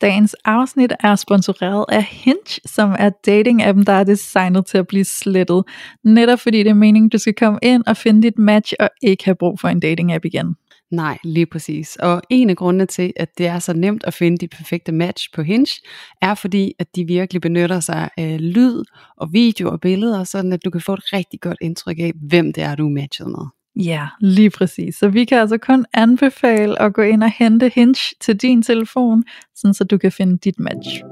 Dagens afsnit er sponsoreret af Hinge, som er dating-appen, der er designet til at blive slettet. Netop fordi det er meningen, du skal komme ind og finde dit match og ikke have brug for en dating-app igen. Nej, lige præcis. Og en af grundene til, at det er så nemt at finde dit perfekte match på Hinge, er fordi, at de virkelig benytter sig af lyd og video og billeder, sådan at du kan få et rigtig godt indtryk af, hvem det er, du er matchet med. Ja, lige præcis. Så vi kan altså kun anbefale at gå ind og hente Hinge til din telefon, sådan så du kan finde dit match.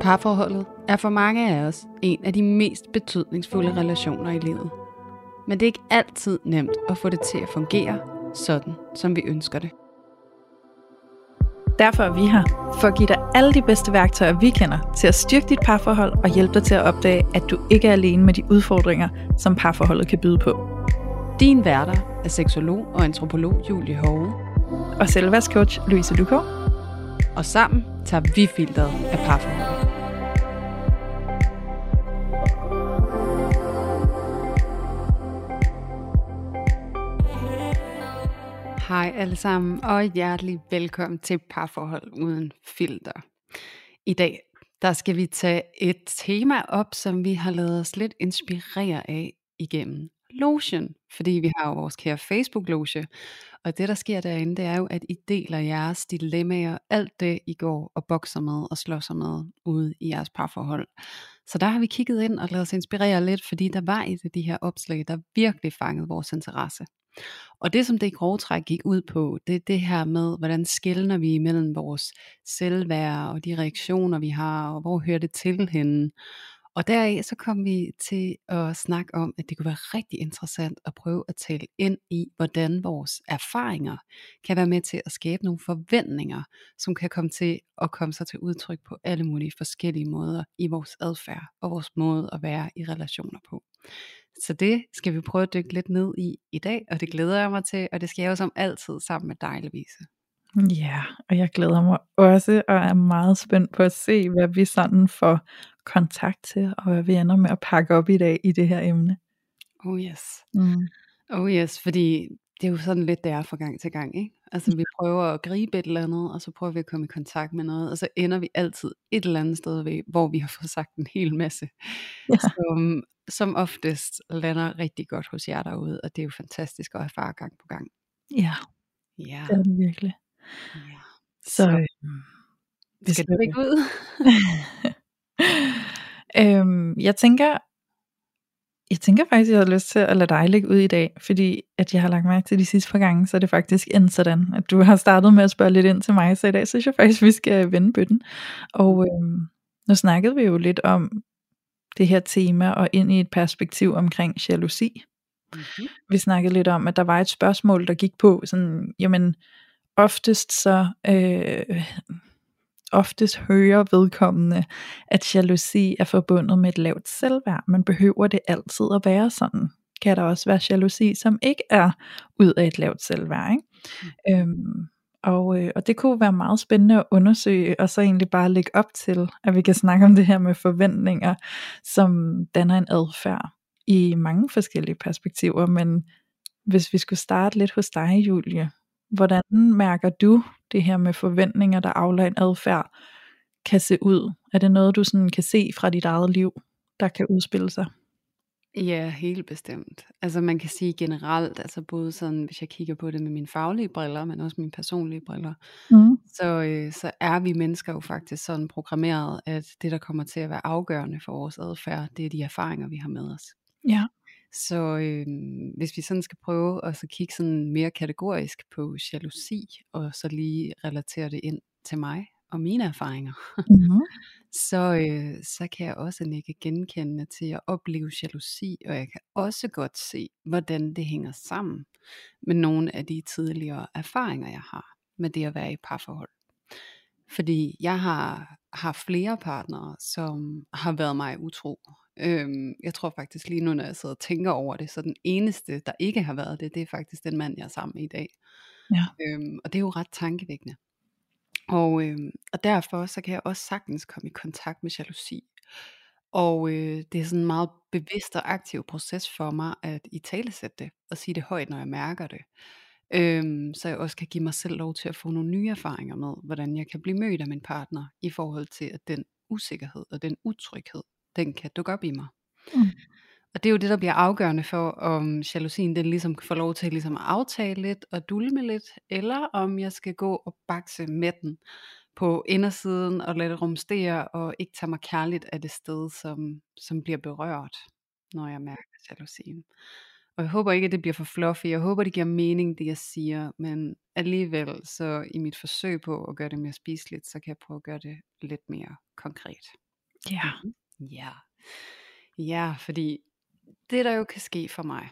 Parforholdet er for mange af os en af de mest betydningsfulde relationer i livet. Men det er ikke altid nemt at få det til at fungere sådan, som vi ønsker det. Derfor er vi her, for at give dig alle de bedste værktøjer, vi kender, til at styrke dit parforhold og hjælpe dig til at opdage, at du ikke er alene med de udfordringer, som parforholdet kan byde på. Din værter er seksolog og antropolog Julie Hove. Og selvværdscoach Louise Lukov. Og sammen tager vi filteret af parforholdet. Hej alle sammen, og hjertelig velkommen til Parforhold Uden Filter. I dag, der skal vi tage et tema op, som vi har lavet os lidt inspirere af igennem Lotion, fordi vi har jo vores kære Facebook-loge, og det der sker derinde, det er jo, at I deler jeres dilemmaer, alt det I går og bokser med og slår sig med ude i jeres parforhold. Så der har vi kigget ind og lavet os inspirere lidt, fordi der var et af de her opslag, der virkelig fangede vores interesse. Og det som det i grove træk gik ud på, det er det her med, hvordan skældner vi imellem vores selvværd og de reaktioner vi har, og hvor hører det til henne. Og deraf så kom vi til at snakke om, at det kunne være rigtig interessant at prøve at tale ind i, hvordan vores erfaringer kan være med til at skabe nogle forventninger, som kan komme til at komme sig til udtryk på alle mulige forskellige måder i vores adfærd og vores måde at være i relationer på. Så det skal vi prøve at dykke lidt ned i i dag, og det glæder jeg mig til, og det skal jeg jo som altid sammen med dig, Louise. Ja, og jeg glæder mig også, og er meget spændt på at se, hvad vi sådan får kontakt til, og hvad vi ender med at pakke op i dag i det her emne. Oh yes. Mm. Oh yes, fordi det er jo sådan lidt, det er fra gang til gang, ikke? Altså vi prøver at gribe et eller andet, og så prøver vi at komme i kontakt med noget, og så ender vi altid et eller andet sted ved, hvor vi har fået sagt en hel masse, ja. som, som oftest lander rigtig godt hos jer derude, og det er jo fantastisk at erfare gang på gang. Ja, ja. det er det virkelig. Ja. Så, så vi skal du ikke ud? øhm, jeg tænker, jeg tænker faktisk, jeg har lyst til at lade dig ligge ud i dag, fordi at jeg har lagt mærke til de sidste par gange, så er det faktisk endt sådan, at du har startet med at spørge lidt ind til mig, så i dag synes jeg faktisk, vi skal vende bøtten. Og øhm, nu snakkede vi jo lidt om det her tema, og ind i et perspektiv omkring jalousi. Mm-hmm. Vi snakkede lidt om, at der var et spørgsmål, der gik på, sådan, jamen, oftest så, øh, oftest hører vedkommende, at jalousi er forbundet med et lavt selvværd. Man behøver det altid at være sådan. Kan der også være jalousi, som ikke er ud af et lavt selvværd. Ikke? Mm. Øhm, og, øh, og det kunne være meget spændende at undersøge, og så egentlig bare lægge op til, at vi kan snakke om det her med forventninger, som danner en adfærd i mange forskellige perspektiver. Men hvis vi skulle starte lidt hos dig, Julie, hvordan mærker du det her med forventninger, der afler en adfærd, kan se ud? Er det noget, du sådan kan se fra dit eget liv, der kan udspille sig? Ja, helt bestemt. Altså man kan sige generelt, altså både sådan, hvis jeg kigger på det med mine faglige briller, men også mine personlige briller, mm. så, øh, så er vi mennesker jo faktisk sådan programmeret, at det der kommer til at være afgørende for vores adfærd, det er de erfaringer, vi har med os. Ja. Så øh, hvis vi sådan skal prøve at så kigge sådan mere kategorisk på jalousi, og så lige relatere det ind til mig og mine erfaringer, mm-hmm. så, øh, så kan jeg også ikke genkende til at opleve jalousi, og jeg kan også godt se, hvordan det hænger sammen med nogle af de tidligere erfaringer, jeg har med det at være i parforhold. Fordi jeg har haft flere partnere, som har været mig utro. Øhm, jeg tror faktisk lige nu, når jeg sidder og tænker over det, så den eneste, der ikke har været det, det er faktisk den mand, jeg er sammen med i dag. Ja. Øhm, og det er jo ret tankevækkende. Og, øh, og derfor så kan jeg også sagtens komme i kontakt med jalousi. Og øh, det er sådan en meget bevidst og aktiv proces for mig at i talesætte det og sige det højt, når jeg mærker det. Øhm, så jeg også kan give mig selv lov til at få nogle nye erfaringer med, hvordan jeg kan blive mødt af min partner, i forhold til at den usikkerhed og den utryghed, den kan dukke op i mig. Mm. Og det er jo det, der bliver afgørende for, om jalousien den ligesom får lov til ligesom at aftale lidt og dulme lidt, eller om jeg skal gå og bakse med den på indersiden og lade det rumstere og ikke tage mig kærligt af det sted, som, som bliver berørt, når jeg mærker jalousien. Og jeg håber ikke, at det bliver for fluffy. Jeg håber, det giver mening, det jeg siger. Men alligevel, så i mit forsøg på at gøre det mere spiseligt, så kan jeg prøve at gøre det lidt mere konkret. Ja. Mhm. Ja. Ja, fordi det der jo kan ske for mig,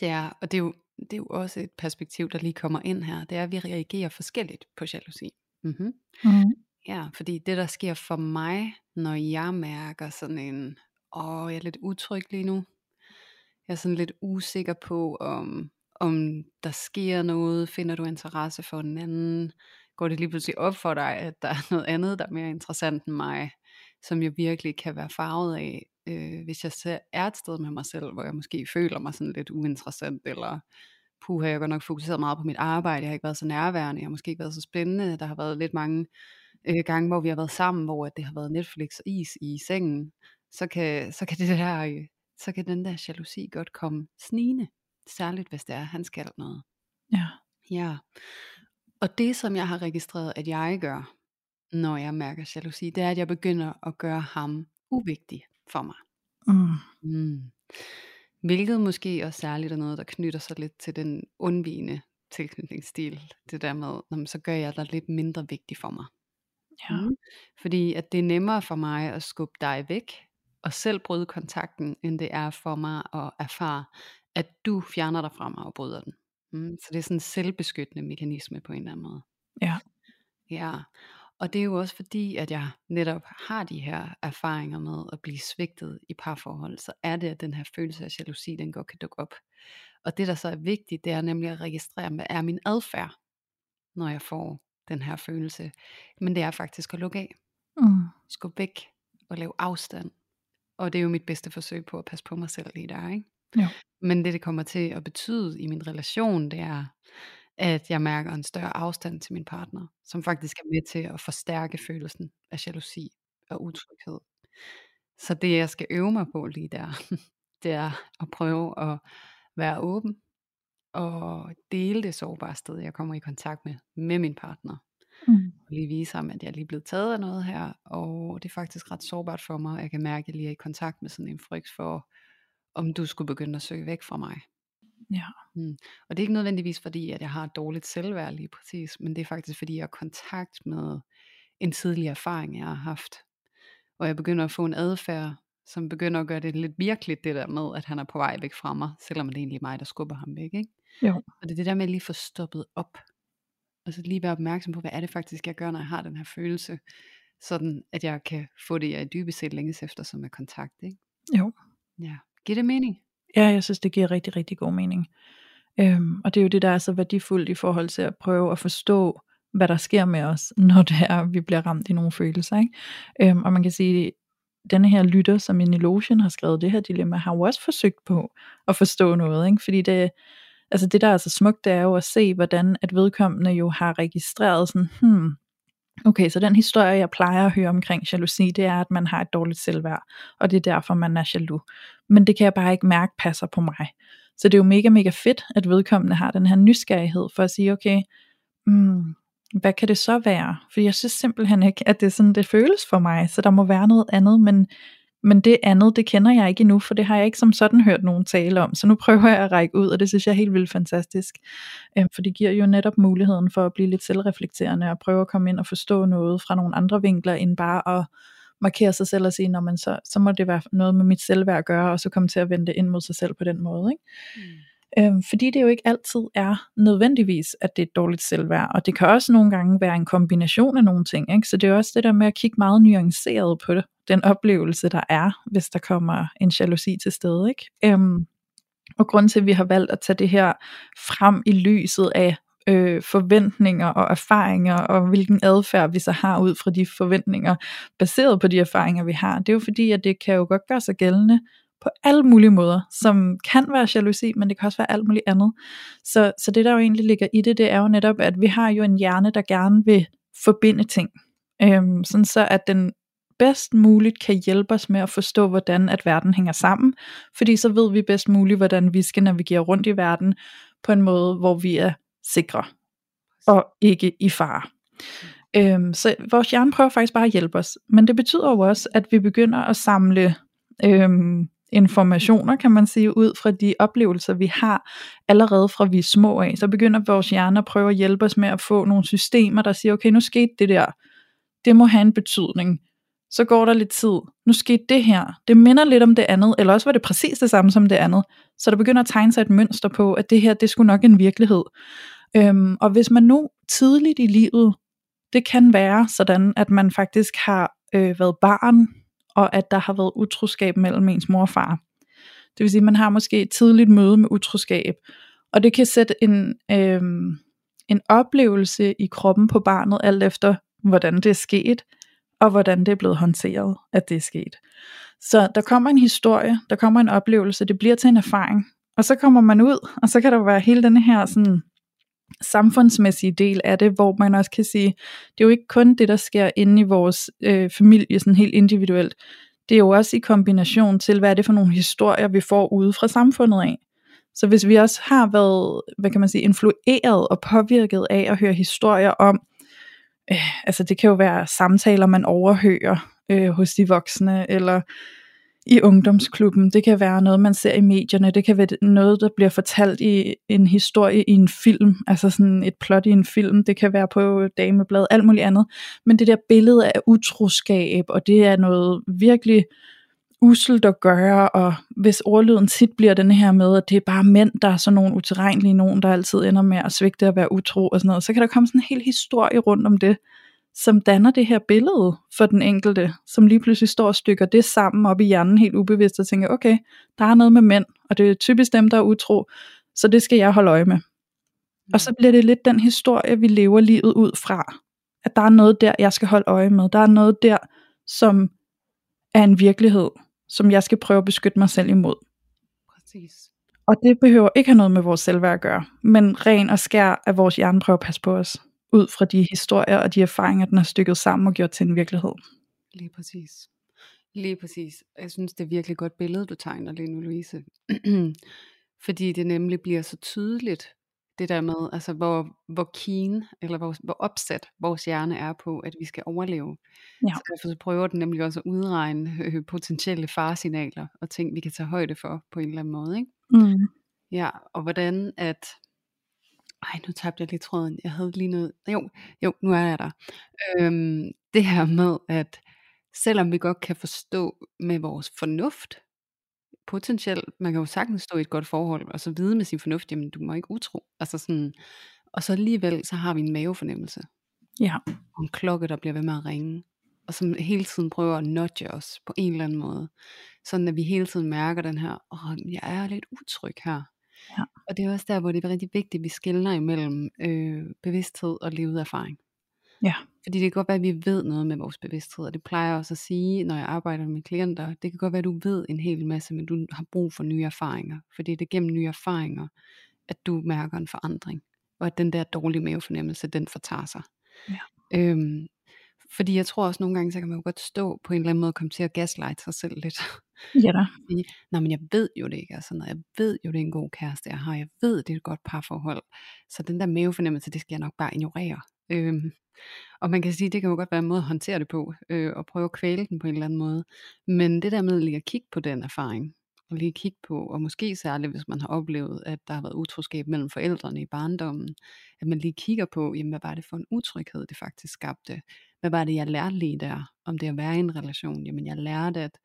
det er, og det er, jo, det er jo også et perspektiv, der lige kommer ind her, det er, at vi reagerer forskelligt på jalousi. Mm-hmm. Mm. Ja, fordi det der sker for mig, når jeg mærker sådan en, åh, jeg er lidt utryg lige nu. Jeg er sådan lidt usikker på, om, om der sker noget. Finder du interesse for en anden? Går det lige pludselig op for dig, at der er noget andet, der er mere interessant end mig? Som jeg virkelig kan være farvet af, øh, hvis jeg ser, er et sted med mig selv, hvor jeg måske føler mig sådan lidt uinteressant, eller puha, jeg har godt nok fokuseret meget på mit arbejde, jeg har ikke været så nærværende, jeg har måske ikke været så spændende, der har været lidt mange øh, gange, hvor vi har været sammen, hvor det har været Netflix og is i sengen, så kan, så kan det der, øh, så kan den der jalousi godt komme snigende, særligt hvis det er, han skal noget. Ja. Ja. Og det som jeg har registreret, at jeg gør, når jeg mærker jalousi, det er, at jeg begynder at gøre ham uvigtig for mig. Mm. Mm. Hvilket måske også særligt er noget, der knytter sig lidt til den undvigende tilknytningsstil. Det der med, "Nå, så gør jeg dig lidt mindre vigtig for mig. Ja. Mm. Fordi at det er nemmere for mig at skubbe dig væk, og selv bryde kontakten, end det er for mig at erfare, at du fjerner dig fra mig og bryder den. Mm. Så det er sådan en selvbeskyttende mekanisme på en eller anden måde. Ja. Ja, og det er jo også fordi, at jeg netop har de her erfaringer med at blive svigtet i parforhold, så er det, at den her følelse af jalousi, den godt kan dukke op. Og det, der så er vigtigt, det er nemlig at registrere, hvad er min adfærd, når jeg får den her følelse. Men det er faktisk at lukke af, Mm. skubbe væk og lave afstand. Og det er jo mit bedste forsøg på at passe på mig selv lige der, ikke? Jo. Men det, det kommer til at betyde i min relation, det er, at jeg mærker en større afstand til min partner, som faktisk er med til at forstærke følelsen af jalousi og utryghed. Så det, jeg skal øve mig på lige der, det er at prøve at være åben og dele det sårbare sted, jeg kommer i kontakt med, med min partner. Mm. Og lige vise ham, at jeg er lige blevet taget af noget her, og det er faktisk ret sårbart for mig. Jeg kan mærke, at jeg lige er i kontakt med sådan en frygt for, om du skulle begynde at søge væk fra mig. Ja. Mm. Og det er ikke nødvendigvis fordi, at jeg har et dårligt selvværd lige præcis, men det er faktisk fordi, jeg har kontakt med en tidlig erfaring, jeg har haft. Og jeg begynder at få en adfærd, som begynder at gøre det lidt virkeligt, det der med, at han er på vej væk fra mig, selvom det er egentlig mig, der skubber ham væk. Ikke? Jo. Og det er det der med at lige få stoppet op. Og så lige være opmærksom på, hvad er det faktisk, jeg gør, når jeg har den her følelse. Sådan, at jeg kan få det, jeg dybest set længes efter, som er kontakt. Ikke? Jo. Ja. Giver det mening? Ja, jeg synes, det giver rigtig, rigtig god mening. Øhm, og det er jo det, der er så værdifuldt i forhold til at prøve at forstå, hvad der sker med os, når det er, vi bliver ramt i nogle følelser. Ikke? Øhm, og man kan sige, denne her lytter, som i Nilotion har skrevet det her dilemma, har jo også forsøgt på at forstå noget. Ikke? Fordi det, altså det, der er så smukt, det er jo at se, hvordan at vedkommende jo har registreret sådan, hmm, okay, så den historie, jeg plejer at høre omkring jalousi, det er, at man har et dårligt selvværd, og det er derfor, man er jaloux. Men det kan jeg bare ikke mærke passer på mig. Så det er jo mega, mega fedt, at vedkommende har den her nysgerrighed for at sige, okay, hmm, hvad kan det så være? For jeg synes simpelthen ikke, at det er sådan, det føles for mig, så der må være noget andet, men, men det andet, det kender jeg ikke endnu, for det har jeg ikke som sådan hørt nogen tale om, så nu prøver jeg at række ud, og det synes jeg er helt vildt fantastisk, øhm, for det giver jo netop muligheden for at blive lidt selvreflekterende, og prøve at komme ind og forstå noget fra nogle andre vinkler, end bare at markere sig selv og sige, når man så, så må det være noget med mit selvværd at gøre, og så komme til at vende det ind mod sig selv på den måde, ikke? Mm. Øhm, fordi det jo ikke altid er nødvendigvis, at det er et dårligt selvværd, og det kan også nogle gange være en kombination af nogle ting, ikke? så det er også det der med at kigge meget nuanceret på det, den oplevelse der er, hvis der kommer en jalousi til stede. Ikke? Øhm, og grund til, at vi har valgt at tage det her frem i lyset af øh, forventninger og erfaringer, og hvilken adfærd vi så har ud fra de forventninger, baseret på de erfaringer, vi har, det er jo fordi, at det kan jo godt gøre sig gældende på alle mulige måder, som kan være jalousi, men det kan også være alt muligt andet. Så, så det der jo egentlig ligger i det, det er jo netop, at vi har jo en hjerne, der gerne vil forbinde ting. Øhm, sådan så at den bedst muligt kan hjælpe os med at forstå, hvordan at verden hænger sammen, fordi så ved vi bedst muligt, hvordan vi skal navigere rundt i verden på en måde, hvor vi er sikre og ikke i fare. Øhm, så vores hjerne prøver faktisk bare at hjælpe os, men det betyder jo også, at vi begynder at samle øhm, informationer, kan man sige, ud fra de oplevelser, vi har allerede fra vi er små af. Så begynder vores hjerne at prøve at hjælpe os med at få nogle systemer, der siger, okay, nu skete det der. Det må have en betydning. Så går der lidt tid. Nu skete det her. Det minder lidt om det andet, eller også var det præcis det samme som det andet. Så der begynder at tegne sig et mønster på, at det her, det skulle nok en virkelighed. Øhm, og hvis man nu tidligt i livet, det kan være sådan, at man faktisk har øh, været barn, og at der har været utroskab mellem ens mor og far. Det vil sige, at man har måske et tidligt møde med utroskab, og det kan sætte en, øh, en oplevelse i kroppen på barnet, alt efter hvordan det er sket, og hvordan det er blevet håndteret, at det er sket. Så der kommer en historie, der kommer en oplevelse, det bliver til en erfaring, og så kommer man ud, og så kan der være hele den her sådan samfundsmæssige del af det, hvor man også kan sige, det er jo ikke kun det, der sker inde i vores øh, familie, sådan helt individuelt. Det er jo også i kombination til, hvad er det for nogle historier, vi får ude fra samfundet af. Så hvis vi også har været, hvad kan man sige, influeret og påvirket af at høre historier om, øh, altså det kan jo være samtaler, man overhører øh, hos de voksne, eller i ungdomsklubben. Det kan være noget, man ser i medierne. Det kan være noget, der bliver fortalt i en historie i en film. Altså sådan et plot i en film. Det kan være på dameblad, alt muligt andet. Men det der billede af utroskab, og det er noget virkelig uselt at gøre, og hvis ordlyden tit bliver den her med, at det er bare mænd, der er sådan nogle uterrenlige nogen, der altid ender med at svigte at være utro og sådan noget, så kan der komme sådan en hel historie rundt om det, som danner det her billede for den enkelte, som lige pludselig står og stykker det sammen op i hjernen helt ubevidst og tænker, okay, der er noget med mænd, og det er typisk dem, der er utro, så det skal jeg holde øje med. Og så bliver det lidt den historie, vi lever livet ud fra. At der er noget der, jeg skal holde øje med. Der er noget der, som er en virkelighed, som jeg skal prøve at beskytte mig selv imod. Præcis. Og det behøver ikke have noget med vores selvværd at gøre, men ren og skær at vores hjerne prøver at passe på os ud fra de historier og de erfaringer, den har stykket sammen og gjort til en virkelighed. Lige præcis. Lige præcis. Jeg synes, det er virkelig godt billede, du tegner lige nu, Louise. Fordi det nemlig bliver så tydeligt, det der med, altså hvor, hvor keen, eller hvor, hvor opsat vores hjerne er på, at vi skal overleve. Ja. Så derfor så prøver den nemlig også at udregne øh, potentielle faresignaler, og ting, vi kan tage højde for på en eller anden måde. Ikke? Mm. Ja, og hvordan at, ej, nu tabte jeg lige tråden. Jeg havde lige noget. Jo, jo, nu er jeg der. Øhm, det her med, at selvom vi godt kan forstå med vores fornuft, potentielt, man kan jo sagtens stå i et godt forhold, og så vide med sin fornuft, jamen du må ikke utro. Altså sådan, og så alligevel, så har vi en mavefornemmelse. Ja. Og en klokke, der bliver ved med at ringe. Og som hele tiden prøver at nudge os på en eller anden måde. Sådan at vi hele tiden mærker den her, åh, jeg er lidt utryg her. Ja. Og det er også der, hvor det er rigtig vigtigt, at vi skiller imellem øh, bevidsthed og levet erfaring. Ja. Fordi det kan godt være, at vi ved noget med vores bevidsthed, og det plejer jeg også at sige, når jeg arbejder med klienter. Det kan godt være, at du ved en hel masse, men du har brug for nye erfaringer. Fordi det er gennem nye erfaringer, at du mærker en forandring. Og at den der dårlige mavefornemmelse, den fortager sig. Ja. Øhm, fordi jeg tror også nogle gange, så kan man jo godt stå på en eller anden måde og komme til at gaslight sig selv lidt. Ja da. Nej, men jeg ved jo det ikke, altså, jeg ved jo det er en god kæreste, jeg har, jeg ved det er et godt parforhold, så den der mavefornemmelse, det skal jeg nok bare ignorere. Øhm, og man kan sige, det kan jo godt være en måde at håndtere det på, øh, og prøve at kvæle den på en eller anden måde. Men det der med lige at kigge på den erfaring, og lige kigge på, og måske særligt hvis man har oplevet, at der har været utroskab mellem forældrene i barndommen, at man lige kigger på, jamen hvad var det for en utryghed, det faktisk skabte? Hvad var det, jeg lærte lige der, om det at være i en relation? Jamen jeg lærte, at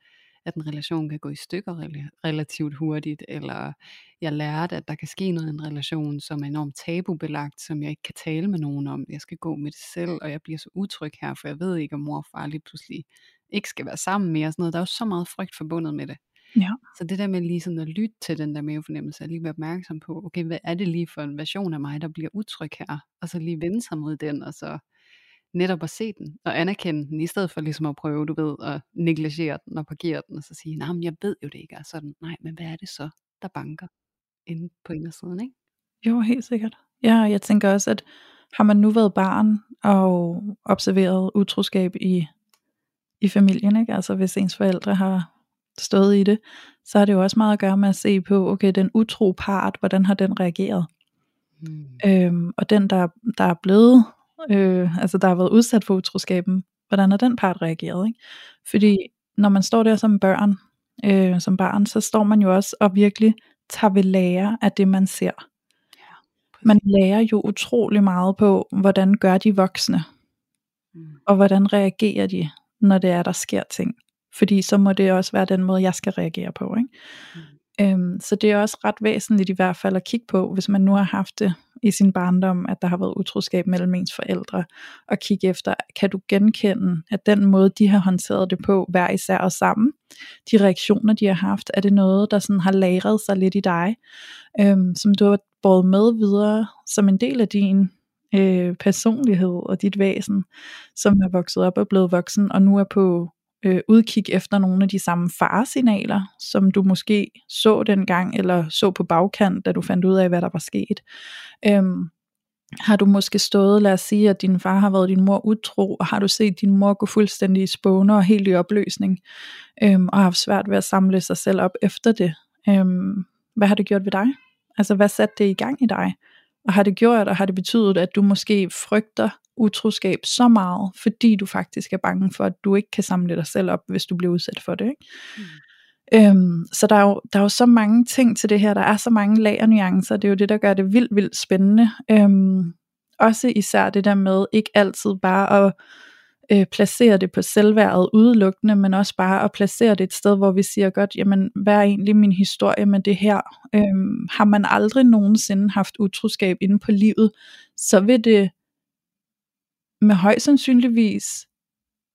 at en relation kan gå i stykker relativt hurtigt, eller jeg lærte, at der kan ske noget i en relation, som er enormt tabubelagt, som jeg ikke kan tale med nogen om. Jeg skal gå med det selv, og jeg bliver så utryg her, for jeg ved ikke, om mor og far lige pludselig ikke skal være sammen mere. Sådan noget. Der er jo så meget frygt forbundet med det. Ja. Så det der med lige sådan at lytte til den der mavefornemmelse, at lige være opmærksom på, okay, hvad er det lige for en version af mig, der bliver utryg her, og så lige vende sig mod den, og så netop at se den og anerkende den, i stedet for ligesom at prøve, du ved, at negligere den og parkere den, og så sige, nej, men jeg ved jo det ikke er sådan. Nej, men hvad er det så, der banker inde på indersiden, ikke? Jo, helt sikkert. Ja, jeg tænker også, at har man nu været barn og observeret utroskab i, i familien, ikke? altså hvis ens forældre har stået i det, så har det jo også meget at gøre med at se på, okay, den utro part, hvordan har den reageret? Mm. Øhm, og den, der, der er blevet, øh, altså der har været udsat for utroskaben, hvordan har den part reageret? Ikke? Fordi når man står der som børn, øh, som barn, så står man jo også og virkelig tager ved lære af det, man ser. Ja, man lærer jo utrolig meget på, hvordan gør de voksne, mm. og hvordan reagerer de, når det er, der sker ting. Fordi så må det også være den måde, jeg skal reagere på. Ikke? Mm. Øhm, så det er også ret væsentligt i hvert fald at kigge på, hvis man nu har haft det i sin barndom, at der har været utroskab mellem ens forældre, og kigge efter, kan du genkende, at den måde, de har håndteret det på, hver især og sammen, de reaktioner, de har haft, er det noget, der sådan har lagret sig lidt i dig, øhm, som du har båret med videre som en del af din øh, personlighed og dit væsen, som er vokset op og blevet voksen, og nu er på øh, udkig efter nogle af de samme faresignaler, som du måske så dengang, eller så på bagkant, da du fandt ud af, hvad der var sket. Øhm, har du måske stået, lad os sige, at din far har været din mor utro, og har du set din mor gå fuldstændig i spåne og helt i opløsning, øhm, og har haft svært ved at samle sig selv op efter det. Øhm, hvad har det gjort ved dig? Altså, hvad satte det i gang i dig? Og har det gjort, og har det betydet, at du måske frygter utroskab så meget, fordi du faktisk er bange for, at du ikke kan samle dig selv op, hvis du bliver udsat for det. Ikke? Mm. Øhm, så der er, jo, der er jo så mange ting til det her, der er så mange lag og nuancer, det er jo det, der gør det vildt, vildt spændende. Øhm, også især det der med ikke altid bare at øh, placere det på selvværdet udelukkende, men også bare at placere det et sted, hvor vi siger godt, jamen hvad er egentlig min historie med det her? Øhm, har man aldrig nogensinde haft utroskab inde på livet, så vil det med høj sandsynligvis,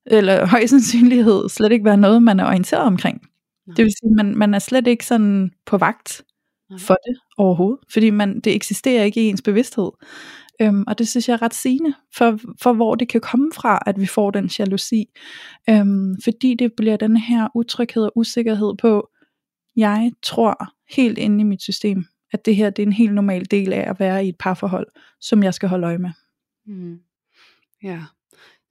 eller høj sandsynlighed slet ikke være noget, man er orienteret omkring. Nej. Det vil sige, man, man er slet ikke sådan på vagt for det overhovedet, fordi man, det eksisterer ikke i ens bevidsthed. Øhm, og det synes jeg er ret sigende for, for, hvor det kan komme fra, at vi får den jalousi. Øhm, fordi det bliver den her utryghed og usikkerhed på, jeg tror helt inde i mit system, at det her det er en helt normal del af at være i et parforhold, som jeg skal holde øje med. Mm. Ja,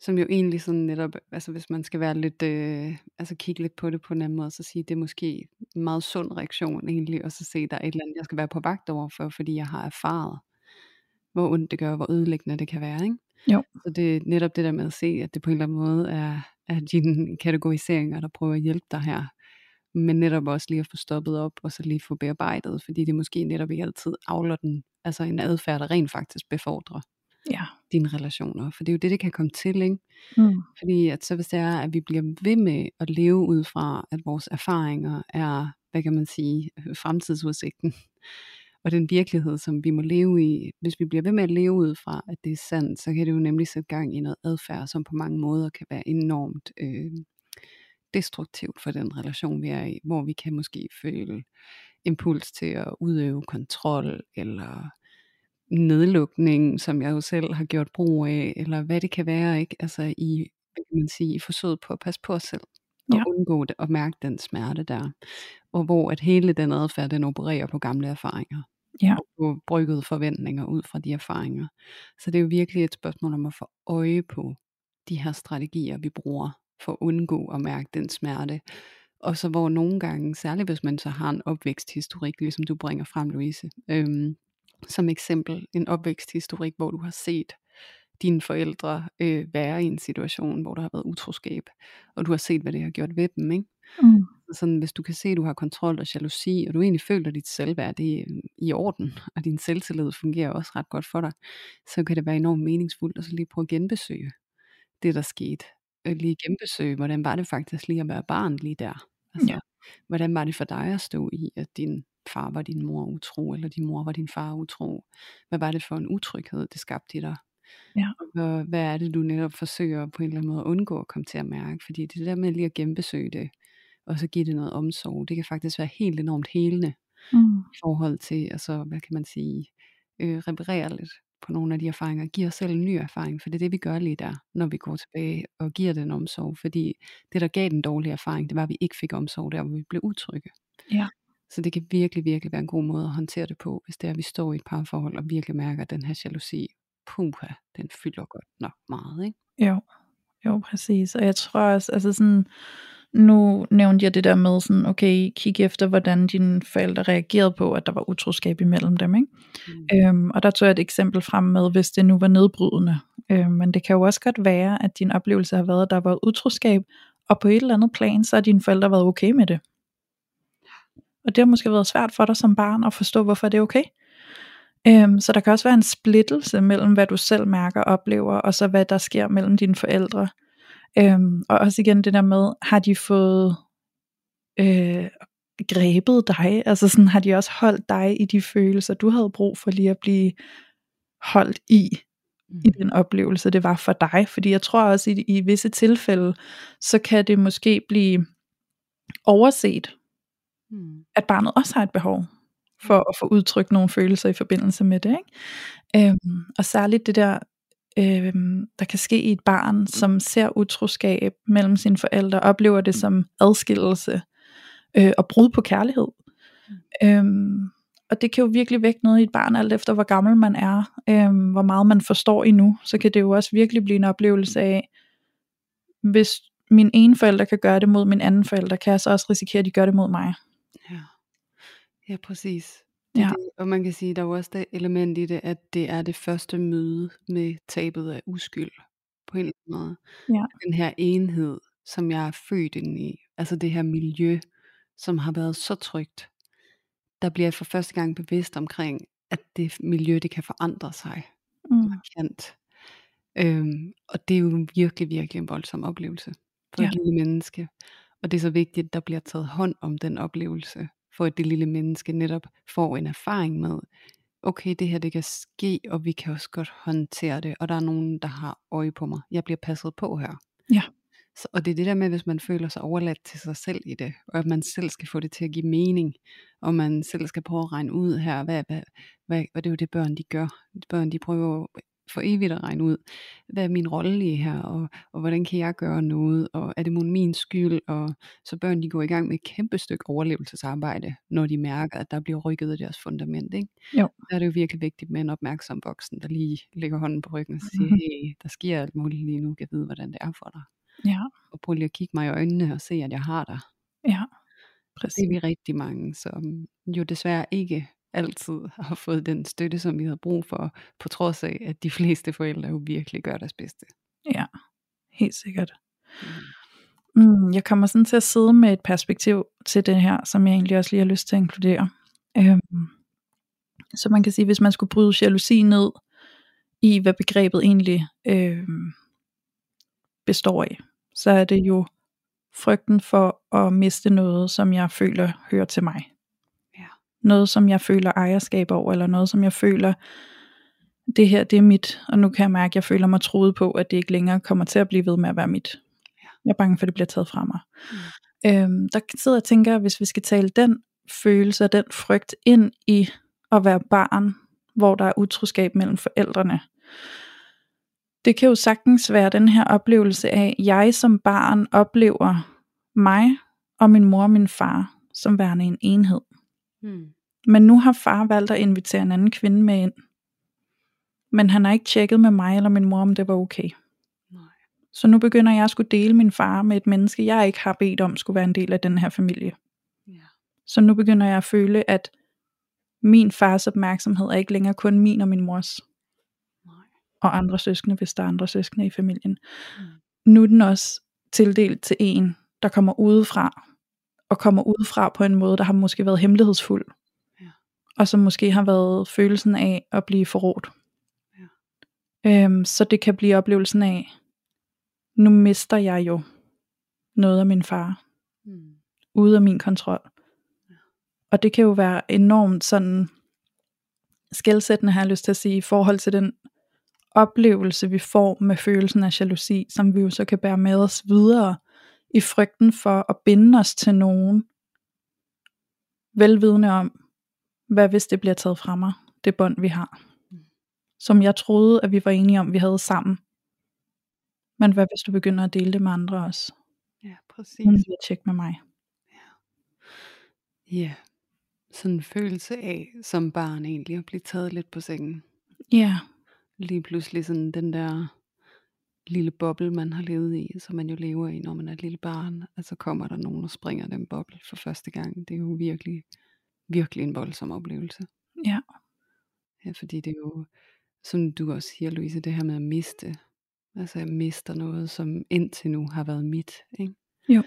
som jo egentlig sådan netop, altså hvis man skal være lidt, øh, altså kigge lidt på det på en anden måde, så sige, det er måske en meget sund reaktion egentlig, og så se, der er et eller andet, jeg skal være på vagt over for, fordi jeg har erfaret, hvor ondt det gør, hvor ødelæggende det kan være, ikke? Jo. Så det er netop det der med at se, at det på en eller anden måde er, er dine kategoriseringer, der prøver at hjælpe dig her, men netop også lige at få stoppet op, og så lige få bearbejdet, fordi det måske netop ikke altid afler den, altså en adfærd, der rent faktisk befordrer ja. dine relationer. For det er jo det, det kan komme til. Ikke? Mm. Fordi at så hvis det er, at vi bliver ved med at leve ud fra, at vores erfaringer er, hvad kan man sige, fremtidsudsigten, og den virkelighed, som vi må leve i, hvis vi bliver ved med at leve ud fra, at det er sandt, så kan det jo nemlig sætte gang i noget adfærd, som på mange måder kan være enormt øh, destruktivt for den relation, vi er i, hvor vi kan måske føle impuls til at udøve kontrol, eller nedlukning, som jeg jo selv har gjort brug af, eller hvad det kan være, ikke? Altså i, hvad kan man sige, i forsøget på at passe på os selv, og ja. undgå det, og mærke den smerte der. Og hvor at hele den adfærd, den opererer på gamle erfaringer. Ja. Og på bryggede forventninger ud fra de erfaringer. Så det er jo virkelig et spørgsmål om at få øje på de her strategier, vi bruger, for at undgå at mærke den smerte. Og så hvor nogle gange, særligt hvis man så har en opvæksthistorik, ligesom du bringer frem, Louise, øhm, som eksempel en opvæksthistorik, hvor du har set dine forældre øh, være i en situation, hvor der har været utroskab, og du har set, hvad det har gjort ved dem, ikke? Mm. Sådan, hvis du kan se, at du har kontrol og jalousi, og du egentlig føler, at dit selvværd det er i orden, og din selvtillid fungerer også ret godt for dig, så kan det være enormt meningsfuldt at så lige prøve at genbesøge det, der skete. Øh, lige genbesøge, hvordan var det faktisk lige at være barn lige der? Altså, ja. Hvordan var det for dig at stå i, at din far var din mor utro, eller din mor var din far utro. Hvad var det for en utryghed, det skabte i dig? Ja. Og hvad er det, du netop forsøger på en eller anden måde at undgå at komme til at mærke? Fordi det der med lige at genbesøge det, og så give det noget omsorg, det kan faktisk være helt enormt helende mm. i forhold til, altså, hvad kan man sige, øh, reparere lidt på nogle af de erfaringer, giver os selv en ny erfaring, for det er det, vi gør lige der, når vi går tilbage og giver den omsorg, fordi det, der gav den dårlige erfaring, det var, at vi ikke fik omsorg der, hvor vi blev utrygge. Ja. Så det kan virkelig, virkelig være en god måde at håndtere det på, hvis det er, at vi står i et parforhold og virkelig mærker, at den her jalousi, puha, den fylder godt nok meget, ikke? Jo, jo, præcis. Og jeg tror også, altså sådan, nu nævnte jeg det der med sådan, okay, kig efter, hvordan dine forældre reagerede på, at der var utroskab imellem dem, ikke? Mm. Øhm, og der tog jeg et eksempel frem med, hvis det nu var nedbrydende. Øhm, men det kan jo også godt være, at din oplevelse har været, at der var utroskab, og på et eller andet plan, så har dine forældre været okay med det. Og det har måske været svært for dig som barn at forstå, hvorfor det er okay. Øhm, så der kan også være en splittelse mellem, hvad du selv mærker og oplever, og så hvad der sker mellem dine forældre. Øhm, og også igen det der med, har de fået øh, grebet dig? Altså sådan, har de også holdt dig i de følelser, du havde brug for lige at blive holdt i, mm. i den oplevelse, det var for dig? Fordi jeg tror også, i, i visse tilfælde, så kan det måske blive overset, mm. at barnet også har et behov for at få udtrykt nogle følelser i forbindelse med det. Ikke? Øhm, og særligt det der, øh, der kan ske i et barn, som ser utroskab mellem sine forældre, oplever det som adskillelse øh, og brud på kærlighed. Mm. Øhm, og det kan jo virkelig vække noget i et barn, alt efter hvor gammel man er, øhm, hvor meget man forstår endnu, så kan det jo også virkelig blive en oplevelse af, hvis min ene forælder kan gøre det mod min anden forælder, kan jeg så også risikere, at de gør det mod mig. Ja. Ja, præcis. Det Ja. det. Og man kan sige, der er jo også det element i det, at det er det første møde med tabet af uskyld på en eller anden måde. Ja. Den her enhed, som jeg er født ind i, altså det her miljø, som har været så trygt, der bliver jeg for første gang bevidst omkring, at det miljø, det kan forandre sig Mm. markant. Øhm, og det er jo virkelig, virkelig en voldsom oplevelse for Ja. et lille menneske. Og det er så vigtigt, at der bliver taget hånd om den oplevelse, for at det lille menneske netop får en erfaring med, okay, det her det kan ske, og vi kan også godt håndtere det, og der er nogen, der har øje på mig. Jeg bliver passet på her. Ja. Så, og det er det der med, hvis man føler sig overladt til sig selv i det, og at man selv skal få det til at give mening, og man selv skal prøve at regne ud her, hvad, hvad, hvad, og det er jo det børn de gør. Børn de prøver for evigt at regne ud, hvad er min rolle i her, og, og hvordan kan jeg gøre noget, og er det mon min skyld, og så børn de går i gang med et kæmpe stykke overlevelsesarbejde, når de mærker, at der bliver rykket i deres fundament. Ikke? Jo. Der er det jo virkelig vigtigt med en opmærksom voksen, der lige lægger hånden på ryggen og siger, Mhm. hey, der sker alt muligt lige nu, kan vide, hvordan det er for dig. Ja, Og prøv lige at kigge mig i øjnene og se, at jeg har dig. ja. Det Præcis. er vi rigtig mange, som jo desværre ikke altid har fået den støtte, som vi havde brug for, på trods af, at de fleste forældre jo virkelig gør deres bedste. Ja, helt sikkert. Mm. Mm, jeg kommer sådan til at sidde med et perspektiv til det her, som jeg egentlig også lige har lyst til at inkludere. Øhm, så man kan sige, hvis man skulle bryde jalousi ned i, hvad begrebet egentlig øhm, består af, så er det jo frygten for at miste noget, som jeg føler hører til mig. Noget, som jeg føler ejerskab over, eller noget, som jeg føler, det her, det er mit, og nu kan jeg mærke, at jeg føler mig troet på, at det ikke længere kommer til at blive ved med at være mit. Ja. Jeg er bange for, at det bliver taget fra mig. Mm. Øhm, der sidder jeg og tænker, hvis vi skal tale den følelse og den frygt ind i at være barn, hvor der er utroskab mellem forældrene. Det kan jo sagtens være den her oplevelse af, at jeg som barn oplever mig og min mor og min far som værende en enhed. Mm. Men nu har far valgt at invitere en anden kvinde med ind. Men han har ikke tjekket med mig eller min mor, om det var okay. Nej. Så nu begynder jeg at skulle dele min far med et menneske, jeg ikke har bedt om skulle være en del af den her familie. Ja. Så nu begynder jeg at føle, at min fars opmærksomhed er ikke længere kun min og min mors Nej. og andre søskende, hvis der er andre søskende i familien. Mm. Nu er den også tildelt til en, der kommer udefra, og kommer udefra på en måde, der har måske været hemmelighedsfuld. Ja. Og som måske har været følelsen af at blive forrådt. Ja. Øhm, så det kan blive oplevelsen af, nu mister jeg jo noget af min far, Mm. ude af min kontrol. Og det kan jo være enormt sådan skældsættende, har jeg lyst til at sige, i forhold til den oplevelse, vi får med følelsen af jalousi, som vi jo så kan bære med os videre i frygten for at binde os til nogen, velvidende om, hvad hvis det bliver taget fra mig, det bånd vi har. Som jeg troede, at vi var enige om, vi havde sammen. Men hvad hvis du begynder at dele det med andre også? Ja, præcis. Lige at tjekke med mig. Ja, sådan en følelse af, som barn egentlig, at blive taget lidt på sengen. Ja, Lige pludselig sådan den der lille boble, man har levet i, som man jo lever i, når man er et lille barn. Altså kommer der nogen, og springer den boble for første gang. Det er jo virkelig, virkelig en voldsom oplevelse. ja, Ja, fordi det er jo, som du også siger, Louise, det her med at miste. Altså jeg mister noget, som indtil nu har været mit. Ikke? Jo.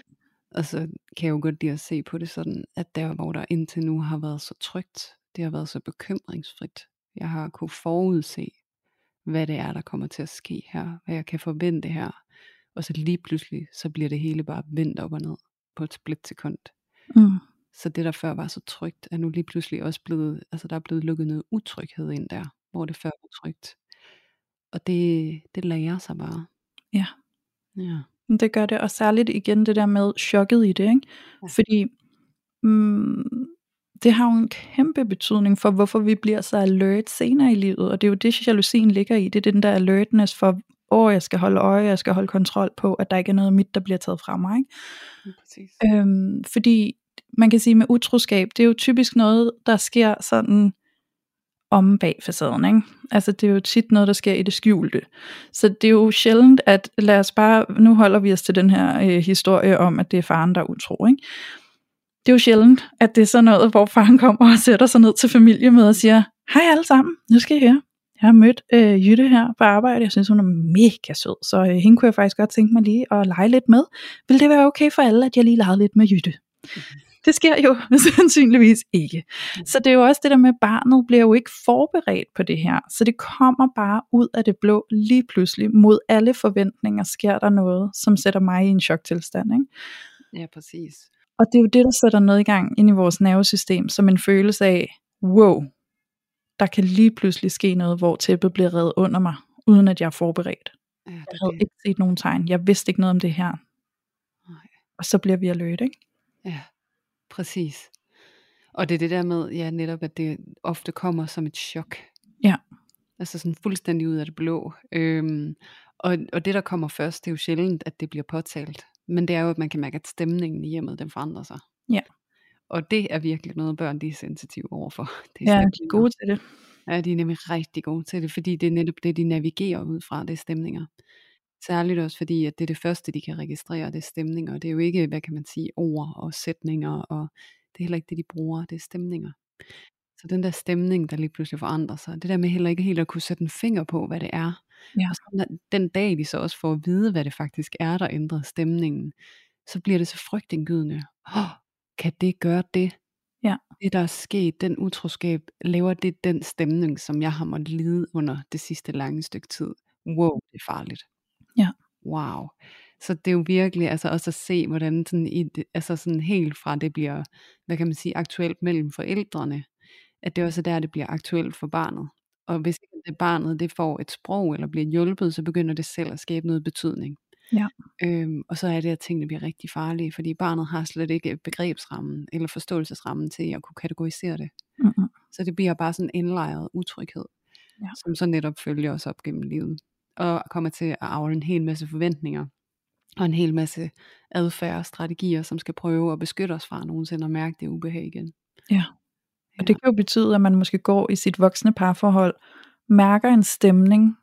Og så kan jeg jo godt lide at se på det sådan, at der hvor der indtil nu har været så trygt, det har været så bekymringsfrit. Jeg har kunne forudse, hvad det er, der kommer til at ske her, hvad jeg kan forvente her. Og så lige pludselig, så bliver det hele bare vendt op og ned på et splitsekund. mm, Så det der før var så trygt, er nu lige pludselig også blevet, altså der er blevet lukket noget utryghed ind der, hvor det før var trygt. Og det, det lærer sig bare. Ja. Ja. Det gør det, og særligt igen det der med chokket i det, ikke? Ja. Fordi mm, det har jo en kæmpe betydning for, hvorfor vi bliver så alert senere i livet, og det er jo det, jalousien ligger i, det er den der alertness for, åh, jeg skal holde øje, jeg skal holde kontrol på, at der ikke er noget mit, der bliver taget fra mig, ikke? Præcis. Øhm, fordi man kan sige med utroskab, det er jo typisk noget, der sker sådan om bag facaden, ikke? Altså det er jo tit noget, der sker i det skjulte. Så det er jo sjældent, at lad os bare, nu holder vi os til den her øh, historie om, at det er faren, der er utro, ikke? Det er jo sjældent, at det er sådan noget, hvor faren kommer og sætter sig ned til familiemøde og siger, hej alle sammen, nu skal I høre. Jeg har mødt øh, Jytte her på arbejde, jeg synes hun er mega sød, så øh, hende kunne jeg faktisk godt tænke mig lige at lege lidt med. Vil det være okay for alle, at jeg lige legede lidt med Jytte? Det sker jo sandsynligvis ikke. Så det er jo også det der med, at barnet bliver jo ikke forberedt på det her. Så det kommer bare ud af det blå lige pludselig. Mod alle forventninger sker der noget, som sætter mig i en choktilstand. Ikke? Ja, præcis. Og det er jo det, der sætter noget i gang ind i vores nervesystem, som en følelse af, wow, der kan lige pludselig ske noget, hvor tæppet bliver reddet under mig, uden at jeg er forberedt. Ja, Jeg havde det. ikke set nogen tegn. Jeg vidste ikke noget om det her. Nej. Og så bliver vi alert, ikke? Ja, præcis. Og det er det der med, ja, netop at det ofte kommer som et chok. Ja. Altså sådan fuldstændig ud af det blå. Øhm, og, og det der kommer først, det er jo sjældent, at det bliver påtalt. Men det er jo, at man kan mærke, at stemningen i hjemmet, den forandrer sig. Ja. Og det er virkelig noget, børn de er sensitive overfor. Det er Ja, de er gode til det. Ja, de er nemlig rigtig gode til det, fordi det er netop det, de navigerer ud fra, det er stemninger. Særligt også fordi, at det er det første, de kan registrere, det er stemninger. Det er jo ikke, hvad kan man sige, ord og sætninger, og det er heller ikke det, de bruger, det er stemninger. Så den der stemning, der lige pludselig forandrer sig, det der med heller ikke helt at kunne sætte en finger på, hvad det er. Ja. Og så den dag, de så også får at vide, hvad det faktisk er, der ændrer stemningen, så bliver det så frygtindgydende. Oh, kan det gøre det? Ja. Det, der er sket, den utroskab, laver det den stemning, som jeg har måttet lide under det sidste lange stykke tid. Wow, det er farligt. Ja. Wow. Så det er jo virkelig altså også at se, hvordan sådan, i altså sådan helt fra det bliver, hvad kan man sige, aktuelt mellem forældrene, at det også er der, det bliver aktuelt for barnet. Og hvis det barnet det får et sprog eller bliver hjulpet, så begynder det selv at skabe noget betydning. Ja. Øhm, og så er det, at tingene bliver rigtig farlige, fordi barnet har slet ikke begrebsrammen eller forståelsesrammen til at kunne kategorisere det. Mm-hmm. Så det bliver bare sådan en indlejret utryghed, Ja. som så netop følger os op gennem livet. Og kommer til at afle en hel masse forventninger, og en hel masse adfærd og strategier, som skal prøve at beskytte os fra nogensinde at mærke det ubehag igen. Ja. Og det kan jo betyde, at man måske går i sit voksne parforhold, mærker en stemning,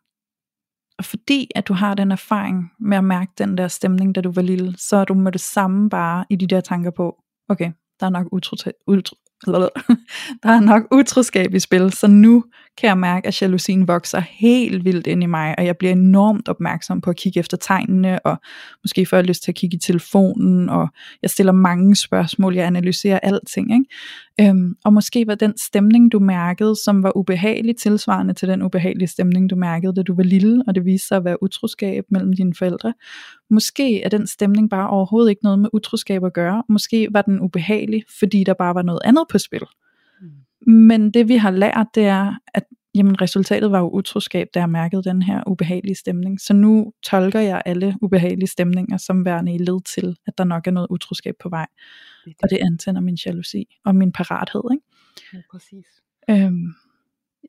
og fordi at du har den erfaring med at mærke den der stemning, da du var lille, så er du med det samme bare i de der tanker på, okay, der er nok utro, utro, der er nok utroskab i spil, så nu kan jeg mærke, at jalousien vokser helt vildt ind i mig, og jeg bliver enormt opmærksom på at kigge efter tegnene, og måske får jeg lyst til at kigge i telefonen, og jeg stiller mange spørgsmål, jeg analyserer alting, ikke? Øhm, og måske var den stemning, du mærkede, som var ubehagelig, tilsvarende til den ubehagelige stemning, du mærkede, da du var lille, og det viste sig at være utroskab mellem dine forældre. Måske er den stemning bare overhovedet ikke noget med utroskab at gøre. Måske var den ubehagelig, fordi der bare var noget andet på spil. Mm. Men det vi har lært, det er, at jamen, resultatet var jo utroskab, da jeg mærkede den her ubehagelige stemning. Så nu tolker jeg alle ubehagelige stemninger som værende i led til, at der nok er noget utroskab på vej. Det Og det antænder min jalousi og min parathed. Ikke? Ja, præcis. Øhm,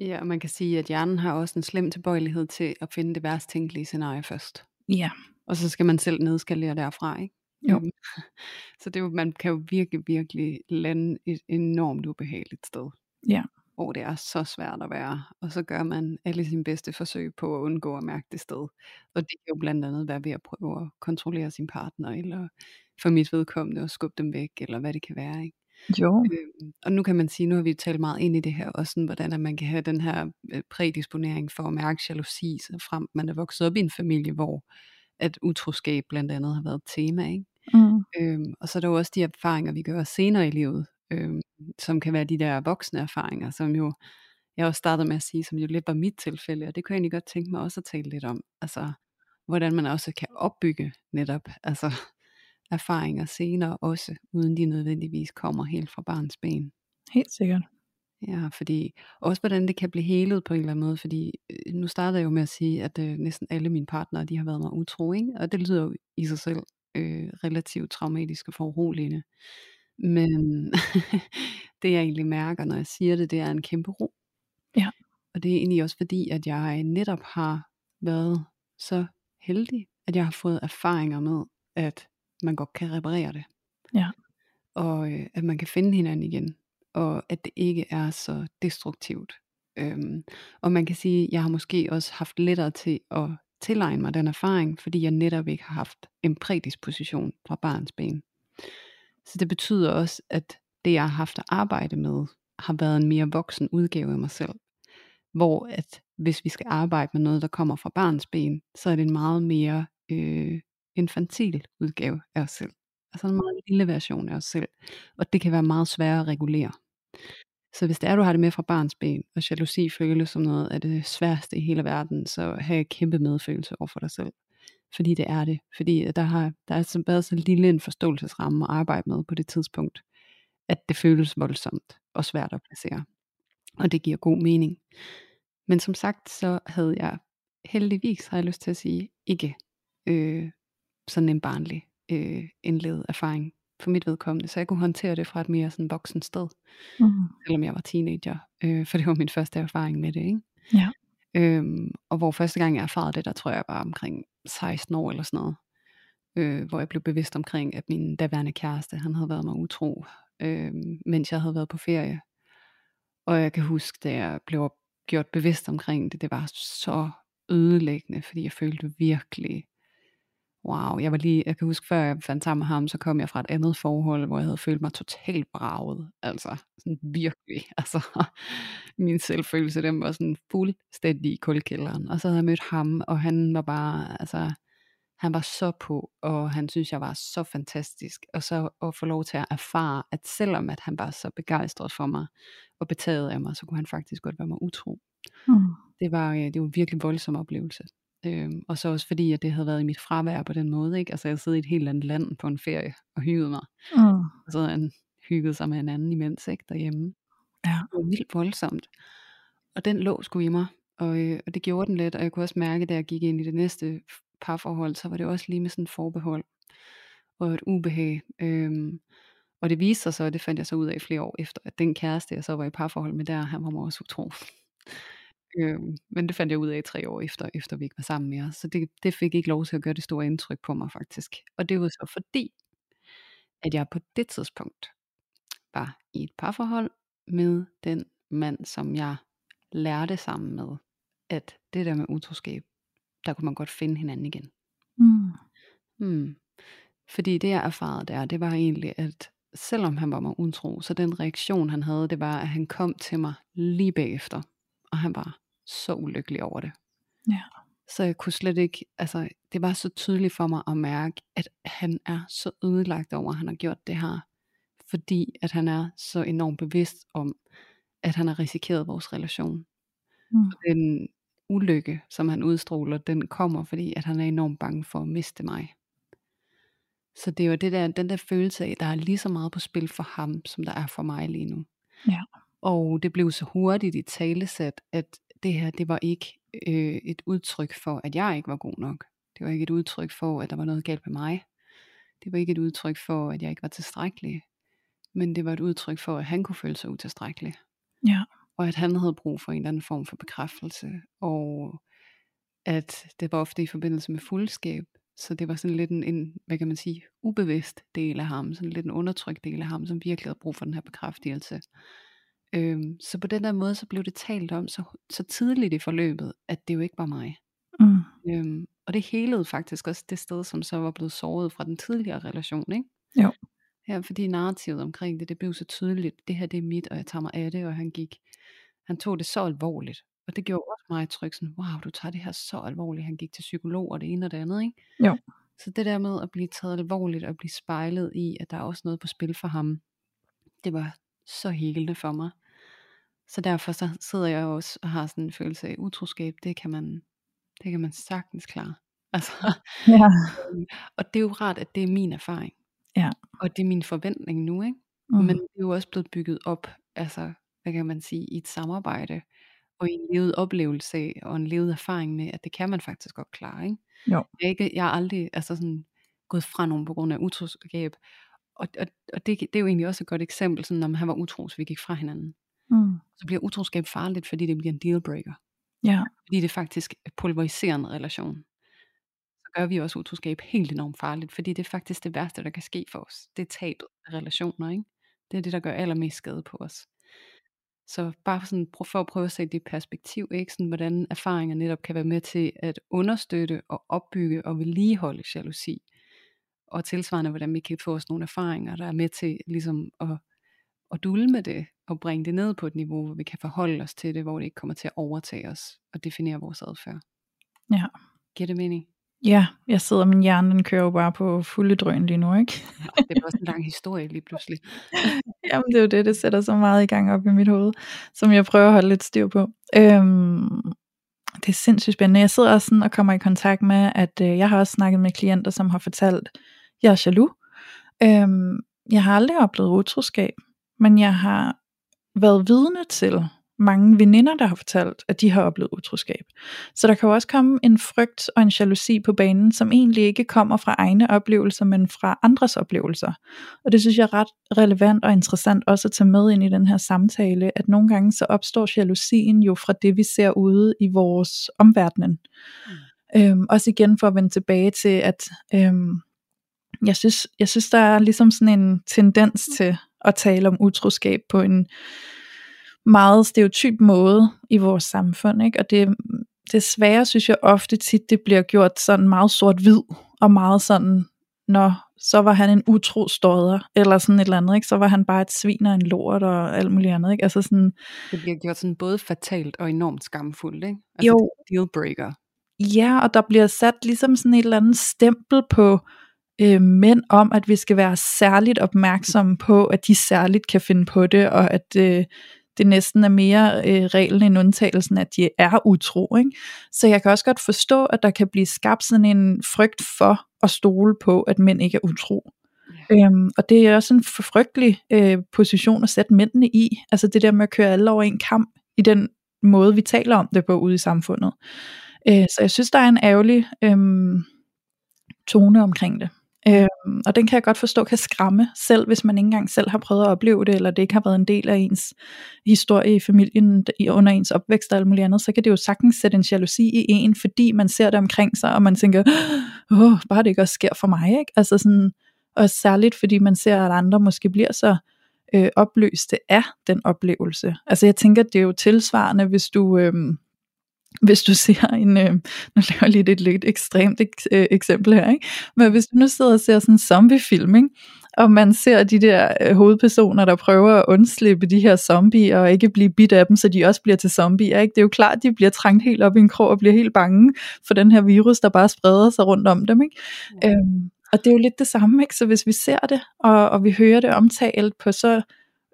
Ja, og man kan sige, at hjernen har også en slem tilbøjelighed til at finde det værst tænkelige scenarie først. Ja. Og så skal man selv nedskalere derfra, ikke? Jo. Så det er man kan jo virkelig, virkelig lande et enormt ubehageligt sted. Ja. Hvor det er så svært at være. Og så gør man alle sine bedste forsøg på at undgå at mærke det sted. Og det kan jo blandt andet være ved at prøve at kontrollere sin partner, eller for mit vedkommende at skubbe dem væk, eller hvad det kan være. Ikke? Jo. Øhm, og nu kan man sige, nu har vi talt meget ind i det her, også sådan, hvordan at man kan have den her øh, prædisponering for at mærke jalousi, så frem man er vokset op i en familie, hvor at utroskab blandt andet har været et tema. Ikke? Mm. Øhm, og så er der jo også de erfaringer, vi gør senere i livet, øhm, som kan være de der voksne erfaringer, som jo, jeg også startede med at sige, som jo lidt var mit tilfælde, og det kunne jeg egentlig godt tænke mig også at tale lidt om, altså hvordan man også kan opbygge netop, altså erfaringer senere også, uden de nødvendigvis kommer helt fra barns ben. Helt sikkert. Ja, fordi også hvordan det kan blive helet på en eller anden måde, fordi øh, nu startede jeg jo med at sige, at øh, næsten alle mine partnere, de har været mig utro, ikke? og det lyder jo i sig selv øh, relativt traumatisk og foruroligende. Men det jeg egentlig mærker, når jeg siger det, det er en kæmpe ro. Ja. Og det er egentlig også fordi, at jeg netop har været så heldig, at jeg har fået erfaringer med, at man godt kan reparere det. Ja. Og øh, at man kan finde hinanden igen. Og at det ikke er så destruktivt. Øhm, og man kan sige, at jeg har måske også haft lettere til at tilegne mig den erfaring, fordi jeg netop ikke har haft en prædisposition fra barns ben. Så det betyder også, at det jeg har haft at arbejde med, har været en mere voksen udgave af mig selv. Hvor at hvis vi skal arbejde med noget, der kommer fra barns ben, så er det en meget mere øh, infantil udgave af os selv. Altså en meget lille version af os selv. Og det kan være meget sværere at regulere. Så hvis det er, du har det med fra barns ben, og jalousi føles som noget af det sværeste i hele verden, så have kæmpe medfølelse over for dig selv. Fordi det er det. Fordi der har der er så været så lille en forståelsesramme at arbejde med på det tidspunkt, at det føles voldsomt og svært at placere. Og det giver god mening. Men som sagt, så havde jeg heldigvis, har jeg lyst til at sige, ikke øh, sådan en barnlig øh, indlevet erfaring for mit vedkommende, så jeg kunne håndtere det fra et mere sådan voksen sted, Mm. selvom jeg var teenager, øh, for det var min første erfaring med det, ikke? Ja. Øhm, og hvor første gang jeg erfarede det, der tror jeg var omkring 16 år eller sådan noget, øh, hvor jeg blev bevidst omkring, at min daværende kæreste, han havde været mig utro, øh, mens jeg havde været på ferie. Og jeg kan huske, da jeg blev gjort bevidst omkring det, det var så ødelæggende, fordi jeg følte virkelig, wow, jeg var lige, jeg kan huske, før jeg fandt sammen med ham, så kom jeg fra et andet forhold, hvor jeg havde følt mig totalt braget, altså sådan virkelig, altså min selvfølelse, den var sådan fuldstændig i kuldkælderen, og så havde jeg mødt ham, og han var bare, altså, han var så på, og han synes, jeg var så fantastisk, og så at få lov til at erfare, at selvom at han var så begejstret for mig, og betaget af mig, så kunne han faktisk godt være mig utro. Mm. Det var, øh, det var en virkelig voldsom oplevelse. Øhm, og så også fordi, at det havde været i mit fravær på den måde. Ikke? Altså jeg sad i et helt andet land på en ferie og hyggede mig. Mm. Og så han hygget sig med en anden imens ikke, derhjemme. Ja. Det var vildt voldsomt. Og den lå sgu i mig. Og, øh, og det gjorde den lidt. Og jeg kunne også mærke, da jeg gik ind i det næste parforhold, så var det også lige med sådan et forbehold. Og et ubehag. Øhm, og det viste sig så, og det fandt jeg så ud af flere år efter, at den kæreste, jeg så var i parforhold med der, han var mig også utro. Øhm, men det fandt jeg ud af tre år efter, efter vi ikke var sammen mere. Så det, det fik ikke lov til at gøre det store indtryk på mig faktisk. Og det var så fordi, at jeg på det tidspunkt var i et parforhold med den mand, som jeg lærte sammen med, at det der med utroskab, der kunne man godt finde hinanden igen. Mm. Hmm. Fordi det jeg erfarede der, det var egentlig, at selvom han var mig utro, så den reaktion han havde, det var, at han kom til mig lige bagefter, og han var så ulykkelig over det. Ja. Så jeg kunne slet ikke, altså det var så tydeligt for mig at mærke, at han er så ødelagt over, at han har gjort det her. Fordi at han er så enormt bevidst om, at han har risikeret vores relation. Mm. Den ulykke, som han udstråler, den kommer, fordi at han er enormt bange for at miste mig. Så det er jo det der, den der følelse af, der er lige så meget på spil for ham, som der er for mig lige nu. Ja. Og det blev så hurtigt i talesat, at det her, det var ikke øh, et udtryk for, at jeg ikke var god nok. Det var ikke et udtryk for, at der var noget galt med mig. Det var ikke et udtryk for, at jeg ikke var tilstrækkelig. Men det var et udtryk for, at han kunne føle sig utilstrækkelig. Ja. og at han havde brug for en eller anden form for bekræftelse, og at det var ofte i forbindelse med fuldskab, så det var sådan lidt en, en, hvad kan man sige, ubevidst del af ham, sådan lidt en undertrykt del af ham, som virkelig havde brug for den her bekræftelse. Øhm, så på den der måde, så blev det talt om så, så tidligt i forløbet, at det jo ikke var mig. Mm. Øhm, og det helede faktisk også det sted, som så var blevet såret fra den tidligere relation, ikke? Jo. Ja, fordi narrativet omkring det, det blev så tydeligt, det her det er mit, og jeg tager mig af det, og han gik, han tog det så alvorligt. Og det gjorde også mig tryg, sådan, wow, du tager det her så alvorligt. Han gik til psykolog og det ene og det andet, ikke? Jo. Så det der med at blive taget alvorligt og blive spejlet i, at der er også noget på spil for ham, det var så helende for mig. Så derfor så sidder jeg også og har sådan en følelse af utroskab, det kan man, det kan man sagtens klare. Altså, Ja. øhm, og det er jo rart, at det er min erfaring. Ja. Og det er min forventning nu, ikke? Mm. Men det er jo også blevet bygget op, altså, hvad kan man sige, i et samarbejde, og i en levet oplevelse af, og en levet erfaring med, at det kan man faktisk godt klare, ikke? Jo. Jeg ikke, jeg er aldrig altså sådan, gået fra nogen på grund af utroskab, og, og, og det, det er jo egentlig også et godt eksempel, sådan, når han var utro, så vi gik fra hinanden. Mm. Så bliver utroskab farligt, fordi det bliver en dealbreaker. Ja. Fordi det faktisk pulveriserer en relation. Så gør vi også utroskab helt enormt farligt, fordi det er faktisk det værste, der kan ske for os. Det er tabet af relationer, ikke? Det er det, der gør allermest skade på os. Så bare sådan, for at prøve at sætte det i perspektiv, ikke? Sådan, hvordan erfaringer netop kan være med til at understøtte og opbygge og vedligeholde jalousi. Og tilsvarende, hvordan vi kan få os nogle erfaringer, der er med til ligesom at, at dulme det, og bringe det ned på et niveau, hvor vi kan forholde os til det, hvor det ikke kommer til at overtage os, og definere vores adfærd. Ja. Giver det mening? Ja, jeg sidder, min hjerne den kører jo bare på fulde drøn lige nu, ikke? Ja, det er også en lang historie lige pludselig. Jamen det er jo det, det sætter så meget i gang op i mit hoved, som jeg prøver at holde lidt styr på. Øhm, det er sindssygt spændende. Jeg sidder også sådan og kommer i kontakt med, at øh, jeg har også snakket med klienter, som har fortalt, jeg er jaloux. Øhm, jeg har aldrig oplevet utroskab, men jeg har været vidne til mange veninder, der har fortalt, at de har oplevet utroskab. Så der kan jo også komme en frygt og en jalousi på banen, som egentlig ikke kommer fra egne oplevelser, men fra andres oplevelser. Og det synes jeg er ret relevant og interessant også at tage med ind i den her samtale, at nogle gange så opstår jalousien jo fra det, vi ser ude i vores omverden. Mm. Øhm, også igen for at vende tilbage til, at øhm, jeg, synes, jeg synes, der er ligesom sådan en tendens til at tale om utroskab på en meget stereotyp måde i vores samfund, ikke? og det, desværre synes jeg ofte tit, det bliver gjort sådan meget sort-hvid, og meget sådan, når så var han en utro stodder, eller sådan et eller andet, ikke? så var han bare et svin og en lort og alt muligt andet. Ikke? Altså sådan, Det bliver gjort sådan både fatalt og enormt skamfuldt, ikke? Altså Jo. er dealbreaker. ja, og der bliver sat ligesom sådan et eller andet stempel på øh, mænd om, at vi skal være særligt opmærksomme på, at de særligt kan finde på det, og at øh, det næsten er mere øh, reglen end undtagelsen, at de er utro. Ikke? Så jeg kan også godt forstå, at der kan blive skabt sådan en frygt for at stole på, at mænd ikke er utro. Ja. Øhm, og det er også en frygtelig øh, position at sætte mændene i. Altså det der med at køre alle over en kamp i den måde, vi taler om det på ude i samfundet. Øh, så jeg synes, der er en ærgerlig øh, tone omkring det. Øhm, og den kan jeg godt forstå kan skræmme, selv hvis man ikke engang selv har prøvet at opleve det, eller det ikke har været en del af ens historie i familien under ens opvækst og alt muligt andet, så kan det jo sagtens sætte en jalousi i en, fordi man ser det omkring sig, og man tænker, åh, bare det ikke også sker for mig, ikke? Altså sådan, og særligt fordi man ser, at andre måske bliver så øh, opløste af den oplevelse. Altså jeg tænker, det er jo tilsvarende, hvis du... Øh, hvis du ser en, øh, nu laver jeg lige et lidt ekstremt ek- øh, eksempel her, ikke? men hvis du nu sidder og ser sådan en zombiefilm, ikke? og man ser de der øh, hovedpersoner, der prøver at undslippe de her zombier, og ikke blive bidt af dem, så de også bliver til zombier, ikke? det er jo klart, de bliver trængt helt op i en krog, og bliver helt bange for den her virus, der bare spreder sig rundt om dem. Ikke? Ja. Øhm, og det er jo lidt det samme, ikke? så hvis vi ser det, og, og vi hører det omtalt på så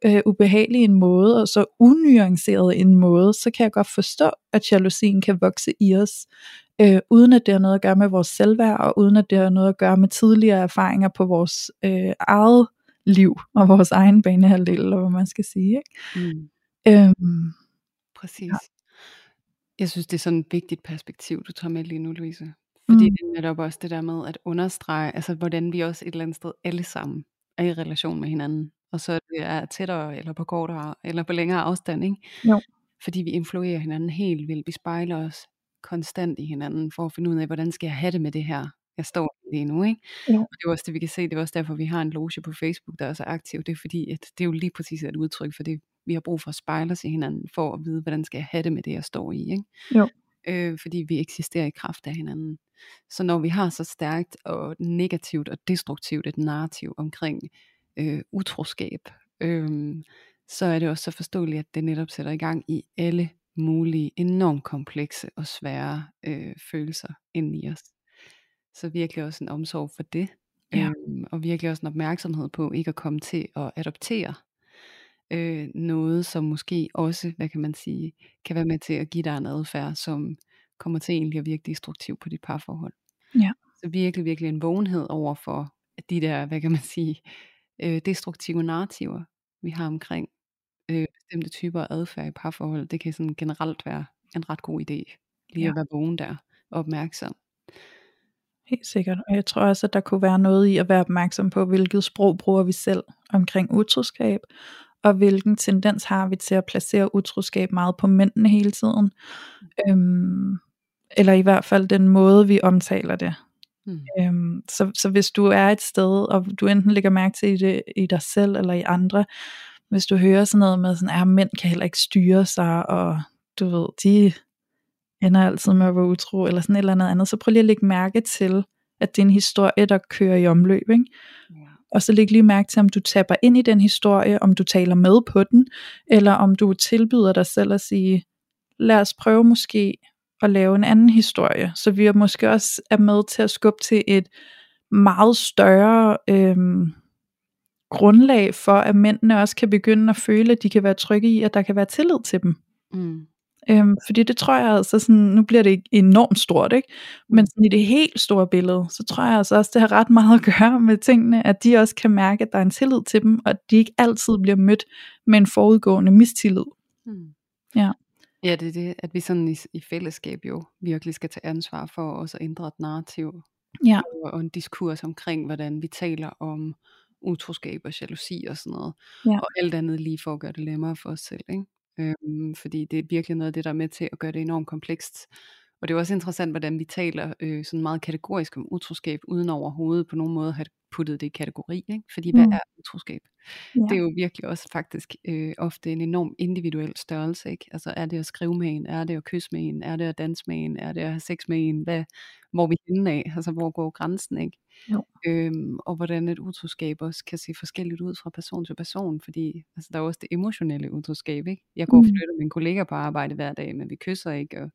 øh, ubehagelig en måde, og så unuanceret en måde, så kan jeg godt forstå, at jalousien kan vokse i os, øh, uden at det har noget at gøre med vores selvværd, og uden at det har noget at gøre med tidligere erfaringer på vores øh, eget liv, og vores egen banehalvdel, eller hvad man skal sige. Ikke? Mm, Øhm, præcis. Ja. Jeg synes, det er sådan et vigtigt perspektiv, du tager med lige nu, Louise. Fordi Mm. det er netop også det der med at understrege, altså hvordan vi også et eller andet sted alle sammen er i relation med hinanden. Og så det er tættere, eller på kortere, eller på længere afstand, ikke? Jo. Fordi vi influerer hinanden helt vildt. Vi spejler os konstant i hinanden, for at finde ud af, hvordan skal jeg have det med det her, jeg står i lige nu, ikke? Jo. Og det er også det, vi kan se, det er også derfor, vi har en loge på Facebook, der er så aktiv. Det er fordi, at det er jo lige præcis et udtryk for det, vi har brug for at spejle os i hinanden, for at vide, hvordan skal jeg have det med det, jeg står i, ikke? Jo. Øh, fordi vi eksisterer i kraft af hinanden. Så når vi har så stærkt og negativt og destruktivt et narrativ omkring øh, utroskab, øh, så er det også så forståeligt, at det netop sætter i gang i alle mulige enormt komplekse og svære øh, følelser ind i os. Så virkelig også en omsorg for det, Ja. øhm, og virkelig også en opmærksomhed på ikke at komme til at adoptere øh, noget, som måske også, hvad kan man sige, kan være med til at give dig en adfærd, som kommer til egentlig at virke destruktiv på dit parforhold. Ja. Så virkelig, virkelig en vågenhed over for de der, hvad kan man sige, øh, destruktive narrativer, vi har omkring øh, bestemte typer af adfærd i parforhold. Det kan sådan generelt være en ret god idé, lige Ja. at være vågen der og opmærksom. Helt sikkert. Og jeg tror også, at der kunne være noget i at være opmærksom på, hvilket sprog bruger vi selv omkring utroskab, og hvilken tendens har vi til at placere utroskab meget på mændene hele tiden. Øhm, eller i hvert fald den måde, vi omtaler det. Mm. Øhm, så, så hvis du er et sted, og du enten lægger mærke til det i dig selv eller i andre, hvis du hører sådan noget med, sådan, at mænd kan heller ikke styre sig, og du ved, de ender altid med at være utro, eller sådan et eller andet andet, så prøv lige at lægge mærke til, at det er en historie, der kører i omløb, ikke? Ja. Og så læg lige mærke til, om du tapper ind i den historie, om du taler med på den, eller om du tilbyder dig selv at sige, lad os prøve måske at lave en anden historie, så vi er måske også er med til at skubbe til et meget større øhm, grundlag for, at mændene også kan begynde at føle, at de kan være trygge i, at der kan være tillid til dem. Mm. Øhm, fordi det tror jeg altså sådan, nu bliver det enormt stort, ikke? Men sådan i det helt store billede, så tror jeg altså også, det har ret meget at gøre med tingene, at de også kan mærke, at der er en tillid til dem, og at de ikke altid bliver mødt med en forudgående mistillid. Mm. Ja. Ja, det er det, at vi sådan i, i fællesskab jo virkelig skal tage ansvar for også at ændre et narrativ Ja. og, og en diskurs omkring, hvordan vi taler om utroskab og jalousi og sådan noget. Ja. Og alt andet lige for at gøre det nemmere for os selv. Ikke? Øhm, fordi det er virkelig noget af det, der er med til at gøre det enormt komplekst. Og det er også interessant, hvordan vi taler øh, sådan meget kategorisk om utroskab, uden overhovedet på nogen måde at have puttet det i kategori. Ikke? Fordi hvad Mm. er utroskab? Ja. Det er jo virkelig også faktisk øh, ofte en enorm individuel størrelse. Ikke? Altså er det at skrive med en, er det at kysse med en, er det at danse med en, er det at have sex med en, hvad, hvor er vi henne af, altså hvor går grænsen, ikke? Jo. Øhm, og hvordan et utroskab også kan se forskelligt ud fra person til person, fordi altså, der er også det emotionelle utroskab, ikke? Jeg går og Mm. flytter med en kollega på arbejde hver dag, men vi kysser ikke, og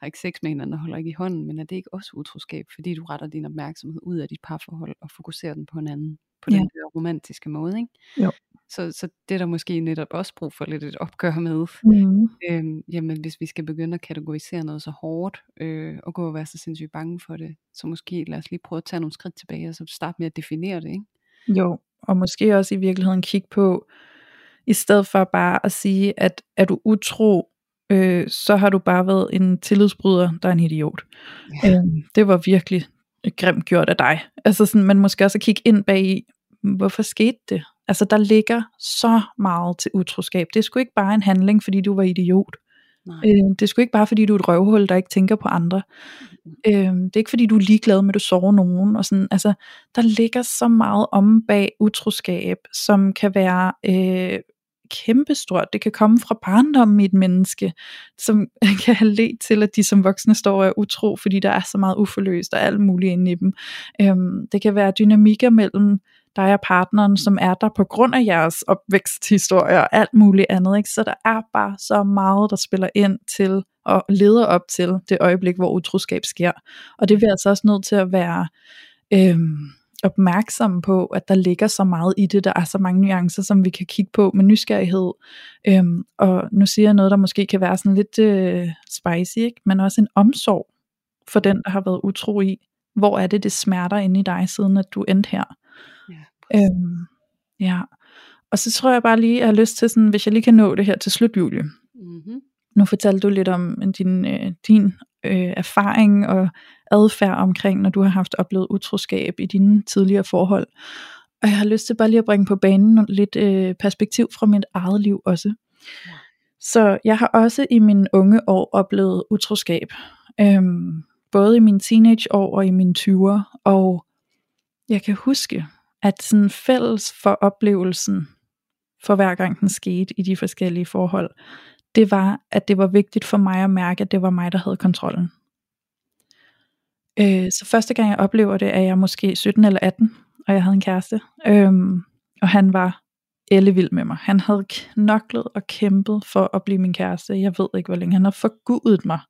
har ikke sex med hinanden og holder ikke i hånden, men er det ikke også utroskab, fordi du retter din opmærksomhed ud af dit parforhold og fokuserer den på hinanden på Ja. den der romantiske måde, ikke? Jo. Så, så det er der måske netop også brug for lidt et opgør med. Mm. Øhm, jamen hvis vi skal begynde at kategorisere noget så hårdt, øh, og gå og være så sindssygt bange for det, så måske lad os lige prøve at tage nogle skridt tilbage, og så starte med at definere det, ikke? Jo, og måske også i virkeligheden kigge på, i stedet for bare at sige, at er du utro, øh, så har du bare været en tillidsbryder, der er en idiot. Ja. Øh, det var virkelig grimt gjort af dig. Altså sådan, man måske også kigge ind bag i, hvorfor skete det? Altså der ligger så meget til utroskab. Det er sgu ikke bare en handling, fordi du var idiot. Nej. Øh, det er sgu ikke bare fordi du er et røvhul, der ikke tænker på andre. Øh, det er ikke fordi du er ligeglad med at du sover nogen. Og sådan, altså, der ligger så meget om bag utroskab, som kan være øh, kæmpestort. Det kan komme fra barndommen i et menneske, som kan have ledt til, at de som voksne står og er utro, fordi der er så meget uforløst og alt muligt inde i dem. Øhm, det kan være dynamikker mellem dig og partneren, som er der på grund af jeres opvæksthistorie og alt muligt andet. Ikke? Så der er bare så meget, der spiller ind til og leder op til det øjeblik, hvor utroskab sker. Og det vil altså også nødt til at være øhm, opmærksomme på, at der ligger så meget i det, der er så mange nuancer, som vi kan kigge på med nysgerrighed. Øhm, og nu siger jeg noget, der måske kan være sådan lidt øh, spicy, ikke? men også en omsorg for den, der har været utro i. Hvor er det, det smerter inde i dig, siden at du endte her? Ja, Øhm, ja. Og så tror jeg bare lige, at jeg har lyst til, sådan, hvis jeg lige kan nå det her til slut, Julie. mm-hmm. Nu fortalte du lidt om din, øh, din øh, erfaring og adfærd omkring, når du har haft oplevet utroskab i dine tidligere forhold. Og jeg har lyst til bare lige at bringe på banen lidt øh, perspektiv fra mit eget liv også. Ja. Så jeg har også i mine unge år oplevet utroskab. Øhm, både i mine teenageår og i mine 20'er. Og jeg kan huske, at sådan fælles for oplevelsen, for hver gang den skete i de forskellige forhold, det var, at det var vigtigt for mig at mærke, at det var mig, der havde kontrollen. Øh, så første gang jeg oplever det, er jeg måske 17 eller 18, og jeg havde en kæreste. Øhm, og han var ellevild med mig. Han havde knoklet og kæmpet for at blive min kæreste. Jeg ved ikke, hvor længe. Han har forgudet mig,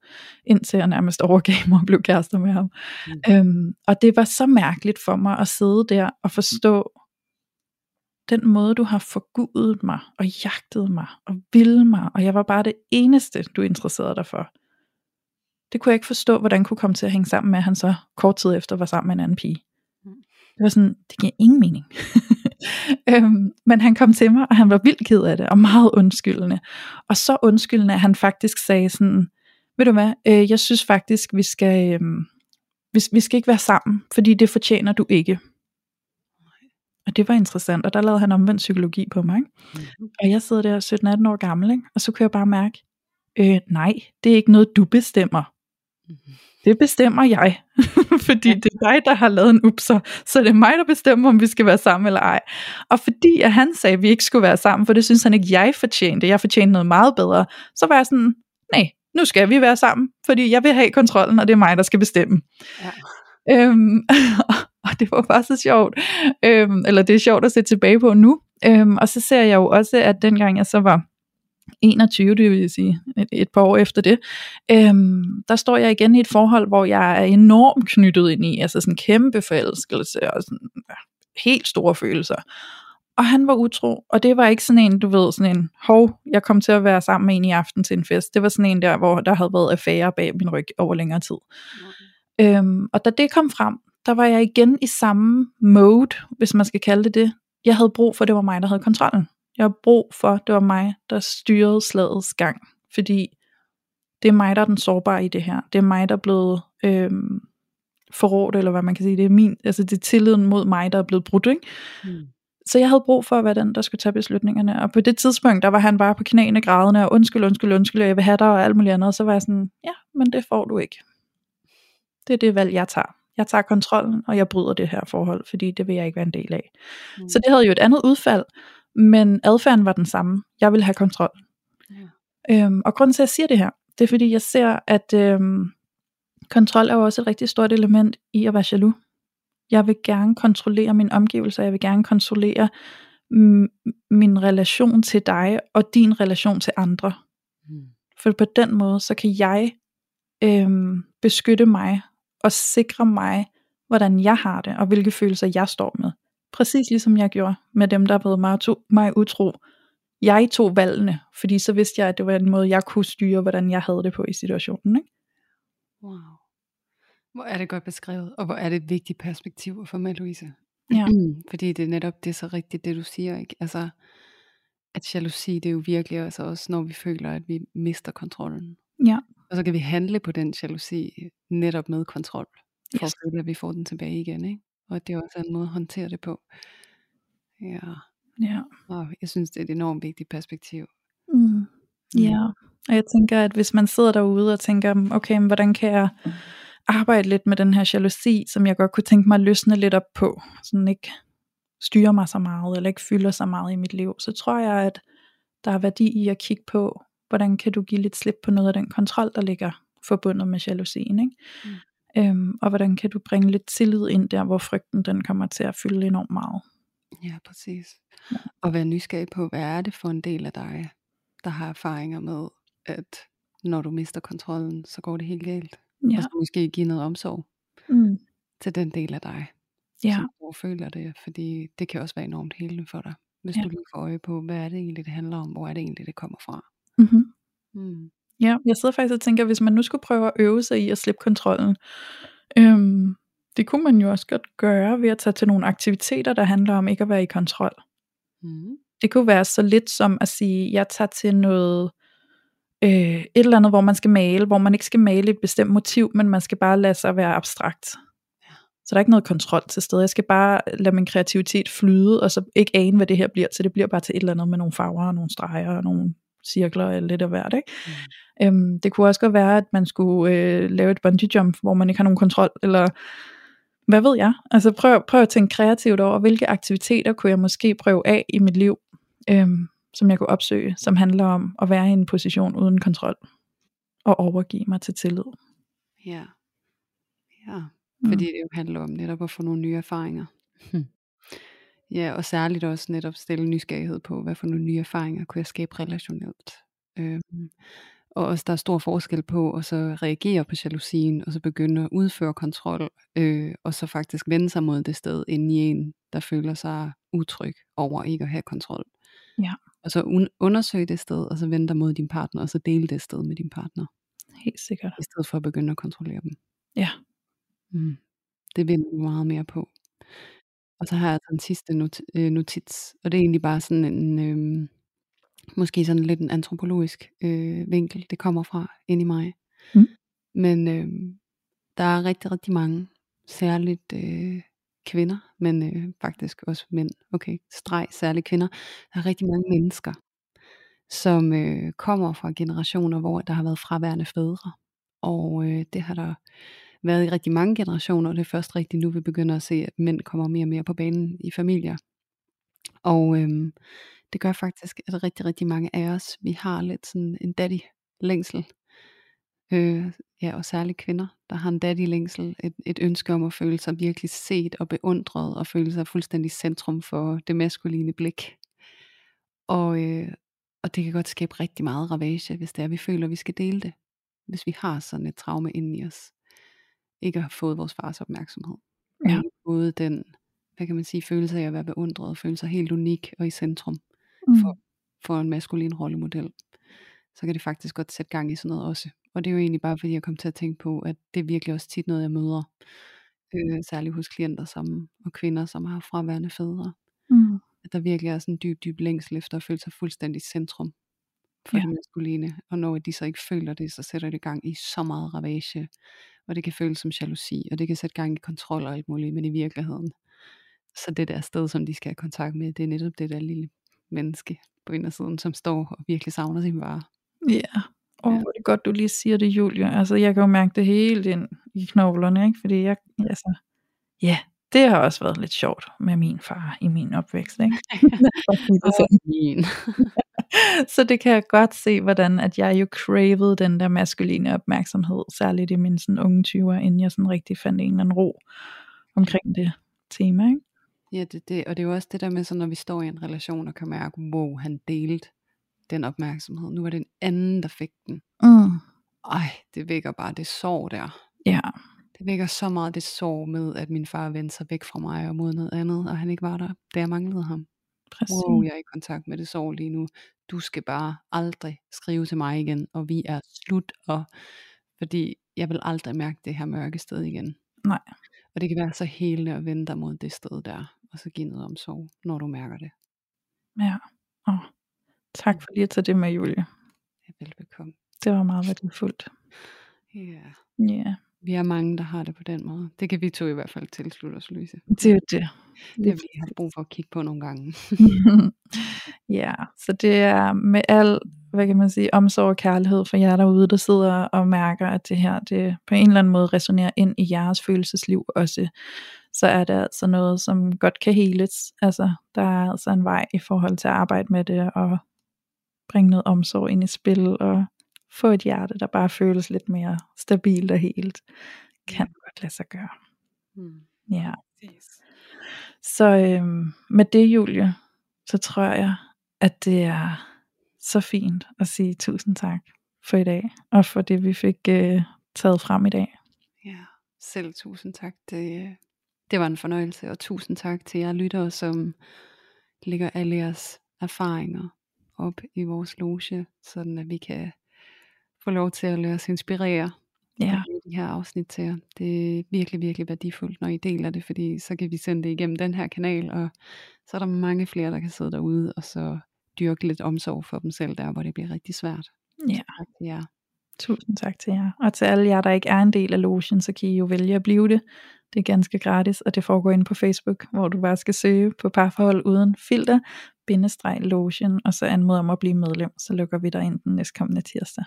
indtil jeg nærmest overgav mig og blev kærester med ham. Mm. Øhm, og det var så mærkeligt for mig at sidde der og forstå, den måde, du har forgudet mig og jagtet mig og ville mig, og jeg var bare det eneste, du interesserede dig for. Det kunne jeg ikke forstå, hvordan kunne komme til at hænge sammen med, at han så kort tid efter var sammen med en anden pige. Mm. Det var sådan, det giver ingen mening. øhm, men han kom til mig, og han var vildt ked af det, og meget undskyldende. Og så undskyldende, at han faktisk sagde sådan, ved du hvad, øh, jeg synes faktisk, vi skal, øh, vi, vi skal ikke være sammen, fordi det fortjener du ikke. Og det var interessant, og der lavede han omvendt psykologi på mig. Ikke? Mm-hmm. Og jeg sidder der 17-18 år gammel, ikke? og så kunne jeg bare mærke, øh, nej, det er ikke noget, du bestemmer. Mm-hmm. Det bestemmer jeg, fordi det er dig, der har lavet en upser, så det er mig, der bestemmer, om vi skal være sammen eller ej. Og fordi at han sagde, at vi ikke skulle være sammen, for det synes han ikke, jeg fortjente, jeg fortjente noget meget bedre, så var jeg sådan, nej, nu skal vi være sammen, fordi jeg vil have kontrollen, og det er mig, der skal bestemme. Ja. Øhm, og det var bare så sjovt, øhm, eller det er sjovt at se tilbage på nu, øhm, og så ser jeg jo også, at dengang jeg så var 21, det vil sige et, et par år efter det, øhm, der står jeg igen i et forhold, hvor jeg er enormt knyttet ind i, altså sådan kæmpe forelskelse og sådan, ja, helt store følelser. Og han var utro, og det var ikke sådan en, du ved, sådan en, hov, jeg kom til at være sammen med en i aften til en fest. Det var sådan en der, hvor der havde været affære bag min ryg over længere tid. Okay. Øhm, og da det kom frem, der var jeg igen i samme mode, hvis man skal kalde det det. Jeg havde brug for, at det var mig, der havde kontrollen. Jeg havde brug for, det var mig, der styrede slagets gang. Fordi det er mig, der er den sårbare i det her. Det er mig, der er blevet øhm, forrådt, eller hvad man kan sige. Det er min, altså det er tilliden mod mig, der er blevet brudt. Ikke? Mm. Så jeg havde brug for at være den, der skulle tage beslutningerne. Og på det tidspunkt, der var han bare på knæene grædende, og undskyld, undskyld, undskyld, jeg vil have dig og alt muligt andet. Og så var jeg sådan, ja, men det får du ikke. Det er det valg, jeg tager jeg tager kontrollen, og jeg bryder det her forhold, fordi det vil jeg ikke være en del af. Mm. Så det havde jo et andet udfald, men adfærden var den samme. Jeg vil have kontrol. Ja. Øhm, og grunden til, at jeg siger det her, det er fordi, jeg ser, at øhm, kontrol er jo også et rigtig stort element i at være jaloux. Jeg vil gerne kontrollere min omgivelser, jeg vil gerne kontrollere min relation til dig, og din relation til andre. Mm. For på den måde, så kan jeg øhm, beskytte mig og sikre mig, hvordan jeg har det, og hvilke følelser jeg står med. Præcis ligesom jeg gjorde med dem, der var mig, to, mig utro. Jeg tog valgene, fordi så vidste jeg, at det var en måde, jeg kunne styre, hvordan jeg havde det på i situationen. Ikke? Wow. Hvor er det godt beskrevet, og hvor er det et vigtigt perspektiv at få med, Louise. Ja. fordi det er netop det er så rigtigt, det du siger. Ikke? Altså, at jalousi, det er jo virkelig også, også, når vi føler, at vi mister kontrollen. Ja. Og så kan vi handle på den jalousi netop med kontrol, for yes. at at vi får den tilbage igen. Ikke? Og at det er også en måde at håndtere det på. Ja. Ja. Og jeg synes, det er et enormt vigtigt perspektiv. Mm. mm. Ja, og jeg tænker, at hvis man sidder derude og tænker, okay, men hvordan kan jeg arbejde lidt med den her jalousi, som jeg godt kunne tænke mig at løsne lidt op på, den ikke styrer mig så meget, eller ikke fylder så meget i mit liv, så tror jeg, at der er værdi i at kigge på, hvordan kan du give lidt slip på noget af den kontrol, der ligger forbundet med jalousien, ikke? Mm. Øhm, og hvordan kan du bringe lidt tillid ind der, hvor frygten den kommer til at fylde enormt meget. Ja, præcis. Ja. Og være nysgerrig på, hvad er det for en del af dig, der har erfaringer med, at når du mister kontrollen, så går det helt galt. Ja. Og så måske give noget omsorg mm. til den del af dig, ja. som føler det, fordi det kan også være enormt helende for dig, hvis ja. du lige får øje på, hvad er det egentlig, det handler om, hvor er det egentlig, det kommer fra. Mm-hmm. Mm. Ja, jeg sidder faktisk og tænker, hvis man nu skulle prøve at øve sig i at slippe kontrollen, øhm, det kunne man jo også godt gøre ved at tage til nogle aktiviteter, der handler om ikke at være i kontrol. Mm. Det kunne være så lidt som at sige, jeg tager til noget, øh, et eller andet, hvor man skal male, hvor man ikke skal male et bestemt motiv, men man skal bare lade sig være abstrakt. Ja. Så der er ikke noget kontrol til stede. Jeg skal bare lade min kreativitet flyde, og så ikke ane, hvad det her bliver til. Det bliver bare til et eller andet med nogle farver og nogle streger og nogle cirkler eller lidt af hvert. Ikke? Mm. Øhm, det kunne også godt være, at man skulle øh, lave et bungee jump, hvor man ikke har nogen kontrol, eller hvad ved jeg? Altså prøv, prøv at tænke kreativt over, hvilke aktiviteter kunne jeg måske prøve af i mit liv, øhm, som jeg kunne opsøge, som handler om at være i en position uden kontrol, og overgive mig til tillid. Ja, ja. Mm. fordi det jo handler om netop at få nogle nye erfaringer. Ja, og særligt også netop stille nysgerrighed på, hvad for nogle nye erfaringer kunne jeg skabe relationelt. Øhm, og også der er stor forskel på at så reagere på jalousien, og så begynde at udføre kontrol, øh, og så faktisk vende sig mod det sted inde i en, der føler sig utryg over ikke at have kontrol. Ja. Og så un- undersøge det sted, og så vende dig mod din partner, og så dele det sted med din partner. Helt sikkert. I stedet for at begynde at kontrollere dem. Ja. Mm. Det vinder vi meget mere på. Og så har jeg den sidste not- øh, notits, og det er egentlig bare sådan en, øh, måske sådan lidt en antropologisk øh, vinkel, det kommer fra ind i mig. Mm. Men øh, der er rigtig, rigtig mange, særligt øh, kvinder, men øh, faktisk også mænd, okay, streg, særligt kvinder, der er rigtig mange mennesker, som øh, kommer fra generationer, hvor der har været fraværende fædre. Og øh, det har der været i rigtig mange generationer, og det er først rigtigt nu, vi begynder at se, at mænd kommer mere og mere på banen i familier. Og øhm, det gør faktisk, at rigtig, rigtig mange af os, vi har lidt sådan en daddy-længsel. Øh, ja, og særligt kvinder, der har en daddy-længsel, et, et ønske om at føle sig virkelig set og beundret, og føle sig fuldstændig centrum for det maskuline blik. Og, øh, og det kan godt skabe rigtig meget ravage, hvis det er, vi føler, at vi skal dele det. Hvis vi har sådan et traume inde i os ikke at have fået vores fars opmærksomhed. Ja. Både den, hvad kan man sige, følelse af at være beundret, føle sig helt unik og i centrum Mm. for, for en maskulin rollemodel. Så kan det faktisk godt sætte gang i sådan noget også. Og det er jo egentlig bare fordi jeg kom til at tænke på, at det er virkelig også tit noget jeg møder. Øh, særligt hos klienter som, og kvinder, som har fraværende fædre. Mm. At der virkelig er sådan en dyb, dyb længsel efter at føle sig fuldstændig centrum for Ja. det maskuline. Og når de så ikke føler det, så sætter det gang i så meget ravage. Og det kan føles som jalousi, og det kan sætte gang i kontrol og alt muligt, men i virkeligheden. Så det der sted, som de skal have kontakt med, det er netop det der lille menneske på indersiden, som står og virkelig savner sin far. Ja, og Ja. er det godt, du lige siger det, Julie. Altså, jeg kan jo mærke det helt ind i knoglerne, ikke? Fordi jeg, altså, ja, det har også været lidt sjovt med min far i min opvækst, ikke? Min. Så det kan jeg godt se, hvordan at jeg jo cravede den der maskuline opmærksomhed, særligt i mine sådan unge 20'er, inden jeg sådan rigtig fandt en eller anden ro omkring det tema, ikke? Ja, det, det, og det er jo også det der med, så når vi står i en relation og kan mærke, wow, han delte den opmærksomhed. Nu var det en anden, der fik den. Mm. Ej, det vækker bare det sorg der. Ja, Det vækker så meget det sorg med, at min far vendte sig væk fra mig og mod noget andet, og han ikke var der, da jeg manglede ham. præcis. Wow, jeg er i kontakt med det sorg lige nu. Du skal bare aldrig skrive til mig igen, og vi er slut, og fordi jeg vil aldrig mærke det her mørke sted igen. Nej. Og det kan være så helende at vende dig mod det sted der, og så give noget omsorg, når du mærker det. Ja. Oh. Tak for lige at tage det med, Julie. Ja, velbekomme. Det var meget værdifuldt. Ja, Ja, vi er mange, der har det på den måde. Det kan vi to i hvert fald tilslutte os, Louise. det er jo det. Det har vi haft brug for at kigge på nogle gange. ja, så det er med al, hvad kan man sige, omsorg og kærlighed for jer derude, der sidder og mærker, at det her, det på en eller anden måde resonerer ind i jeres følelsesliv også, så er det altså noget, som godt kan heles. Altså, der er altså en vej i forhold til at arbejde med det, og bringe noget omsorg ind i spil, og få et hjerte, der bare føles lidt mere stabilt og helt. Kan godt lade sig gøre. Mm. Ja. Så øhm, med det, Julie, så tror jeg, at det er så fint at sige tusind tak for i dag, og for det, vi fik øh, taget frem i dag. Ja, selv tusind tak. Det, øh, det var en fornøjelse, og tusind tak til jer lyttere, som lægger alle jeres erfaringer op i vores loge, sådan at vi kan få lov til at lade os inspirere Ja, de her afsnit til jer. Det er virkelig, virkelig værdifuldt, når I deler det, fordi så kan vi sende det igennem den her kanal, og så er der mange flere, der kan sidde derude, og så dyrke lidt omsorg for dem selv der, hvor det bliver rigtig svært. Ja. Jer. tusind tak til jer. Og til alle jer, der ikke er en del af logen, så kan I jo vælge at blive det. Det er ganske gratis, og det foregår inde på Facebook, hvor du bare skal søge på parforhold uden filter, bindestreg lotion, og så anmode om at blive medlem, så lukker vi dig ind den næstkommende tirsdag.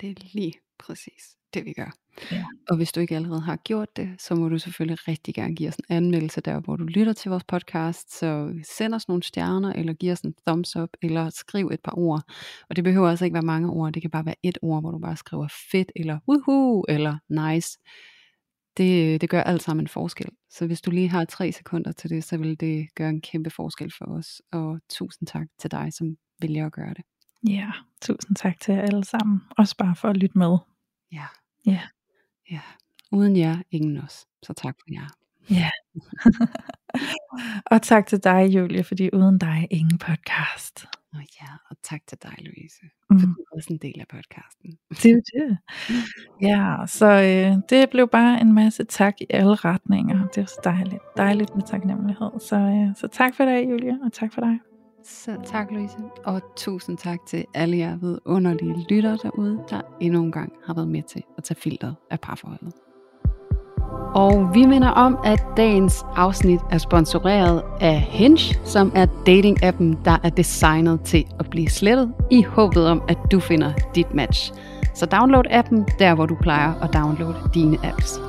Det er lige præcis det, vi gør. Ja. Og hvis du ikke allerede har gjort det, så må du selvfølgelig rigtig gerne give os en anmeldelse der, hvor du lytter til vores podcast. Så send os nogle stjerner, eller giv os en thumbs up, eller skriv et par ord. Og det behøver altså ikke være mange ord, det kan bare være et ord, hvor du bare skriver fedt, eller woohoo, eller nice. Det, det gør alt sammen en forskel. Så hvis du lige har tre sekunder til det, så vil det gøre en kæmpe forskel for os. Og tusind tak til dig, som vælger at gøre det. Ja, tusind tak til jer alle sammen. Også bare for at lytte med. Ja. Ja. Ja. Uden jer, ingen os. Så tak for jer. Ja. og tak til dig, Julie, fordi uden dig, ingen podcast. Og ja, og tak til dig, Louise. Mm. For du er også en del af podcasten. Det er det. Ja, så øh, det blev bare en masse tak i alle retninger. Det er så dejligt. Dejligt med taknemmelighed. Så, øh, så tak for dig, Julie, og tak for dig. Selv tak, Louise. Og tusind tak til alle jer vidunderlige lyttere derude, der endnu en gang har været med til at tage filteret af parforholdet. Og vi minder om, at dagens afsnit er sponsoreret af Hinge, som er dating-appen, der er designet til at blive slettet, i håbet om, at du finder dit match. Så download appen der, hvor du plejer at downloade dine apps.